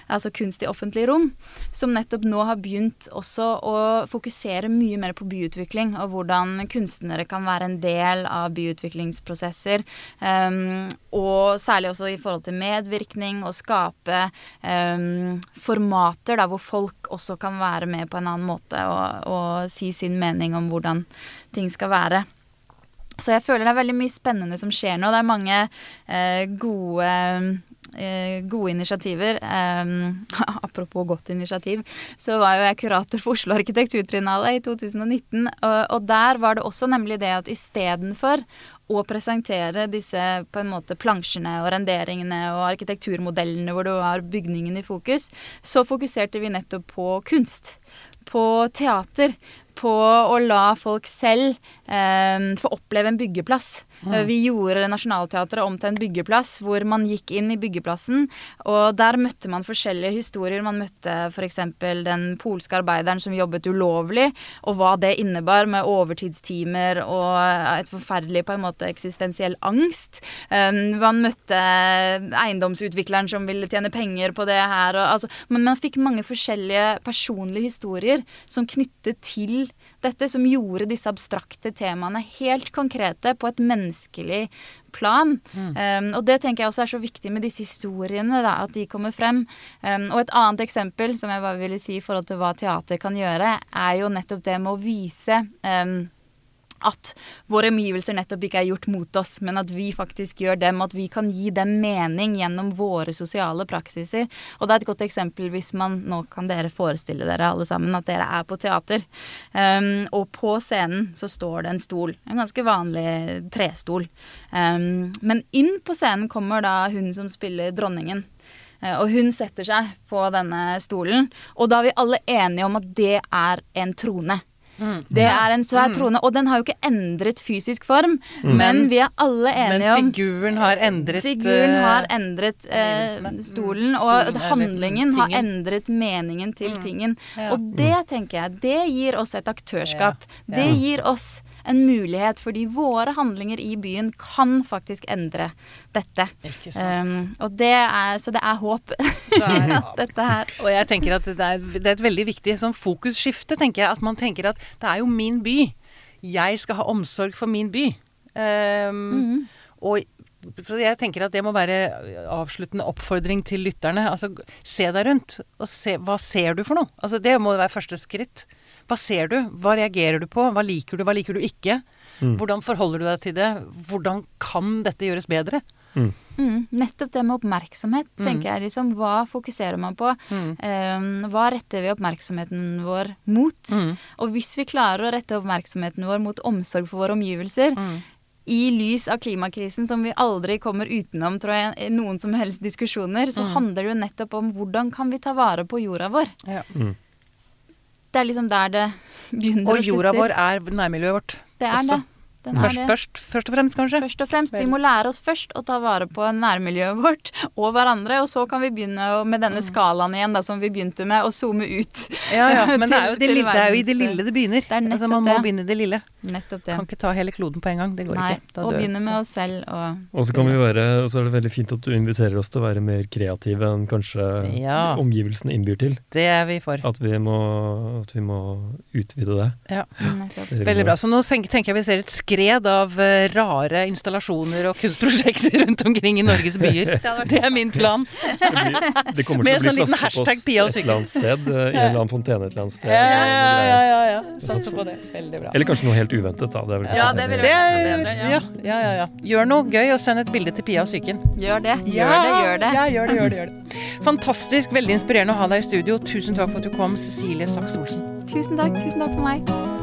S3: altså kunst i offentlig rom, som nettopp nå har begynt også å fokusere mye mer på byutvikling, og hvordan kunstnere kan være en del av byutviklingsprosesser. Um, og særlig også i forhold til medvirkning, og skape um, formater da, hvor folk også kan være med på en annen måte og, og si sin mening om hvordan ting skal være. Så jeg føler det er veldig mye spennende som skjer nå. Det er mange eh, gode, eh, gode initiativer. Um, apropos godt initiativ, så var jo jeg kurator for Oslo arkitekturtrinale i 2019. Og, og der var det også nemlig det at istedenfor å presentere disse på en måte plansjene og renderingene og arkitekturmodellene hvor det var bygningen i fokus, så fokuserte vi nettopp på kunst. På teater. På å la folk selv eh, få oppleve en byggeplass. Mm. Vi gjorde Nationaltheatret om til en byggeplass, hvor man gikk inn i byggeplassen. Og der møtte man forskjellige historier. Man møtte f.eks. den polske arbeideren som jobbet ulovlig, og hva det innebar med overtidstimer og et forferdelig på en måte eksistensiell angst. Eh, Man møtte eiendomsutvikleren som ville tjene penger på det her. Og, altså, men man fikk mange forskjellige personlige historier som knyttet til dette, som gjorde disse abstrakte temaene helt konkrete på et menneskelig plan. Um, og det tenker jeg også er så viktig med disse historiene, da, at de kommer frem. Um, og et annet eksempel som jeg bare ville si i forhold til hva teater kan gjøre, er jo nettopp det med å vise um, at våre omgivelser nettopp ikke er gjort mot oss, men at vi faktisk gjør dem, at vi kan gi dem mening gjennom våre sosiale praksiser. Og det er et godt eksempel hvis man Nå kan dere forestille dere alle sammen at dere er på teater. Um, og på scenen så står det en stol. En ganske vanlig trestol. Um, men inn på scenen kommer da hun som spiller dronningen. Eh, Og hun setter seg på denne stolen, og da er vi alle enige om at det er en trone. Det er en svær trone, og den har jo ikke endret fysisk form, men vi er alle enige om
S1: figuren har endret
S3: Figuren
S1: eh,
S3: har endret eh, stolen,
S1: Mm,
S3: og
S1: stolen, eller
S3: handlingen har endret meningen til tingen.
S1: Ja.
S3: Og det tenker jeg, det gir oss et aktørskap.
S1: Ja,
S3: Det gir oss en mulighet, fordi våre handlinger i byen kan faktisk endre dette.
S1: Ikke sant.
S3: Um, og det er, så det er håp.
S1: Er-
S3: dette her
S1: Og jeg tenker at det er, det er et veldig viktig sånn fokusskifte, tenker jeg. At man tenker at det er jo min by. Jeg skal ha omsorg for min by. Ehm, Og så jeg tenker at det må være avsluttende oppfordring til lytterne. Altså, se deg rundt, og se Hva ser du for noe? Altså, det må være første skritt. Hva ser du? Hva reagerer du på? Hva liker du? Hva liker du ikke? Hvordan forholder du deg til det? Hvordan kan dette gjøres bedre?
S2: Mm.
S3: Mm, nettopp det med oppmerksomhet,
S1: Mm.
S3: tenker jeg. liksom. Hva fokuserer man på?
S1: Mm.
S3: Eh, hva retter vi oppmerksomheten vår mot?
S1: Mm.
S3: Og hvis vi klarer å rette oppmerksomheten vår mot omsorg for våre omgivelser,
S1: Mm.
S3: i lys av klimakrisen som vi aldri kommer utenom, tror jeg, noen som helst diskusjoner, så
S1: Mm.
S3: handler det jo nettopp om hvordan kan vi ta vare på jorda vår.
S1: Ja.
S2: Mm.
S3: Det er liksom der det begynner
S1: Og
S3: og
S1: jorda vår er nærmiljøet vårt.
S3: Det er
S1: også.
S3: det. Den er
S1: Først,
S3: det.
S1: først, først og fremst, kanskje.
S3: Først og fremst. Vi må lære oss først å ta vare på nærmiljøet vårt og hverandre, og så kan vi begynne med denne skalaen igjen da, som vi begynte med, å zoome ut.
S1: Ja, ja. Men det er, jo det, lille, det er jo i det lille det begynner.
S3: Det er
S1: altså, man må
S3: det.
S1: begynne i det lille.
S3: Nettopp det.
S1: Kan ikke ta hele kloden på en gang. Det går
S3: Nei,
S1: ikke. Da
S3: og begynne med oss selv og
S2: Og så kan vi være, og så er det veldig fint at du inviterer oss til å være mer kreative enn kanskje
S1: Ja.
S2: omgivelsene innbyr til.
S1: Det er vi for.
S2: At vi må, at vi må utvide det.
S1: Ja.
S3: nettopp.
S2: det
S1: Veldig bra. Så nå tenker jeg vi ser et skred av eh, rare installasjoner og kunstprosjekter rundt omkring i Norges byer. Det er min plan.
S2: Det, kommer
S1: Med
S2: til å
S1: sånn
S2: bli
S1: liten
S2: flaskepost
S1: hashtag Pia og
S2: et eller annet sted, eh, i en eller annen fontene et eller annet sted.
S1: Ja, ja, ja, ja. Satser på det. Veldig bra.
S2: Eller kanskje noe helt uventet, da. Det er vel
S3: Ja, det ville
S1: vært
S3: bedre, ja.
S1: ja, ja, ja, ja. Gjør noe gøy, og send et bilde til Pia og psyken.
S3: Gjør det. Gjør det, gjør det.
S1: Ja, gjør det, gjør det, gjør det. Fantastisk, veldig inspirerende å ha deg i studio. Tusen takk for at du kom, Cecilie Saks Olsen.
S3: Tusen takk. Tusen takk for meg.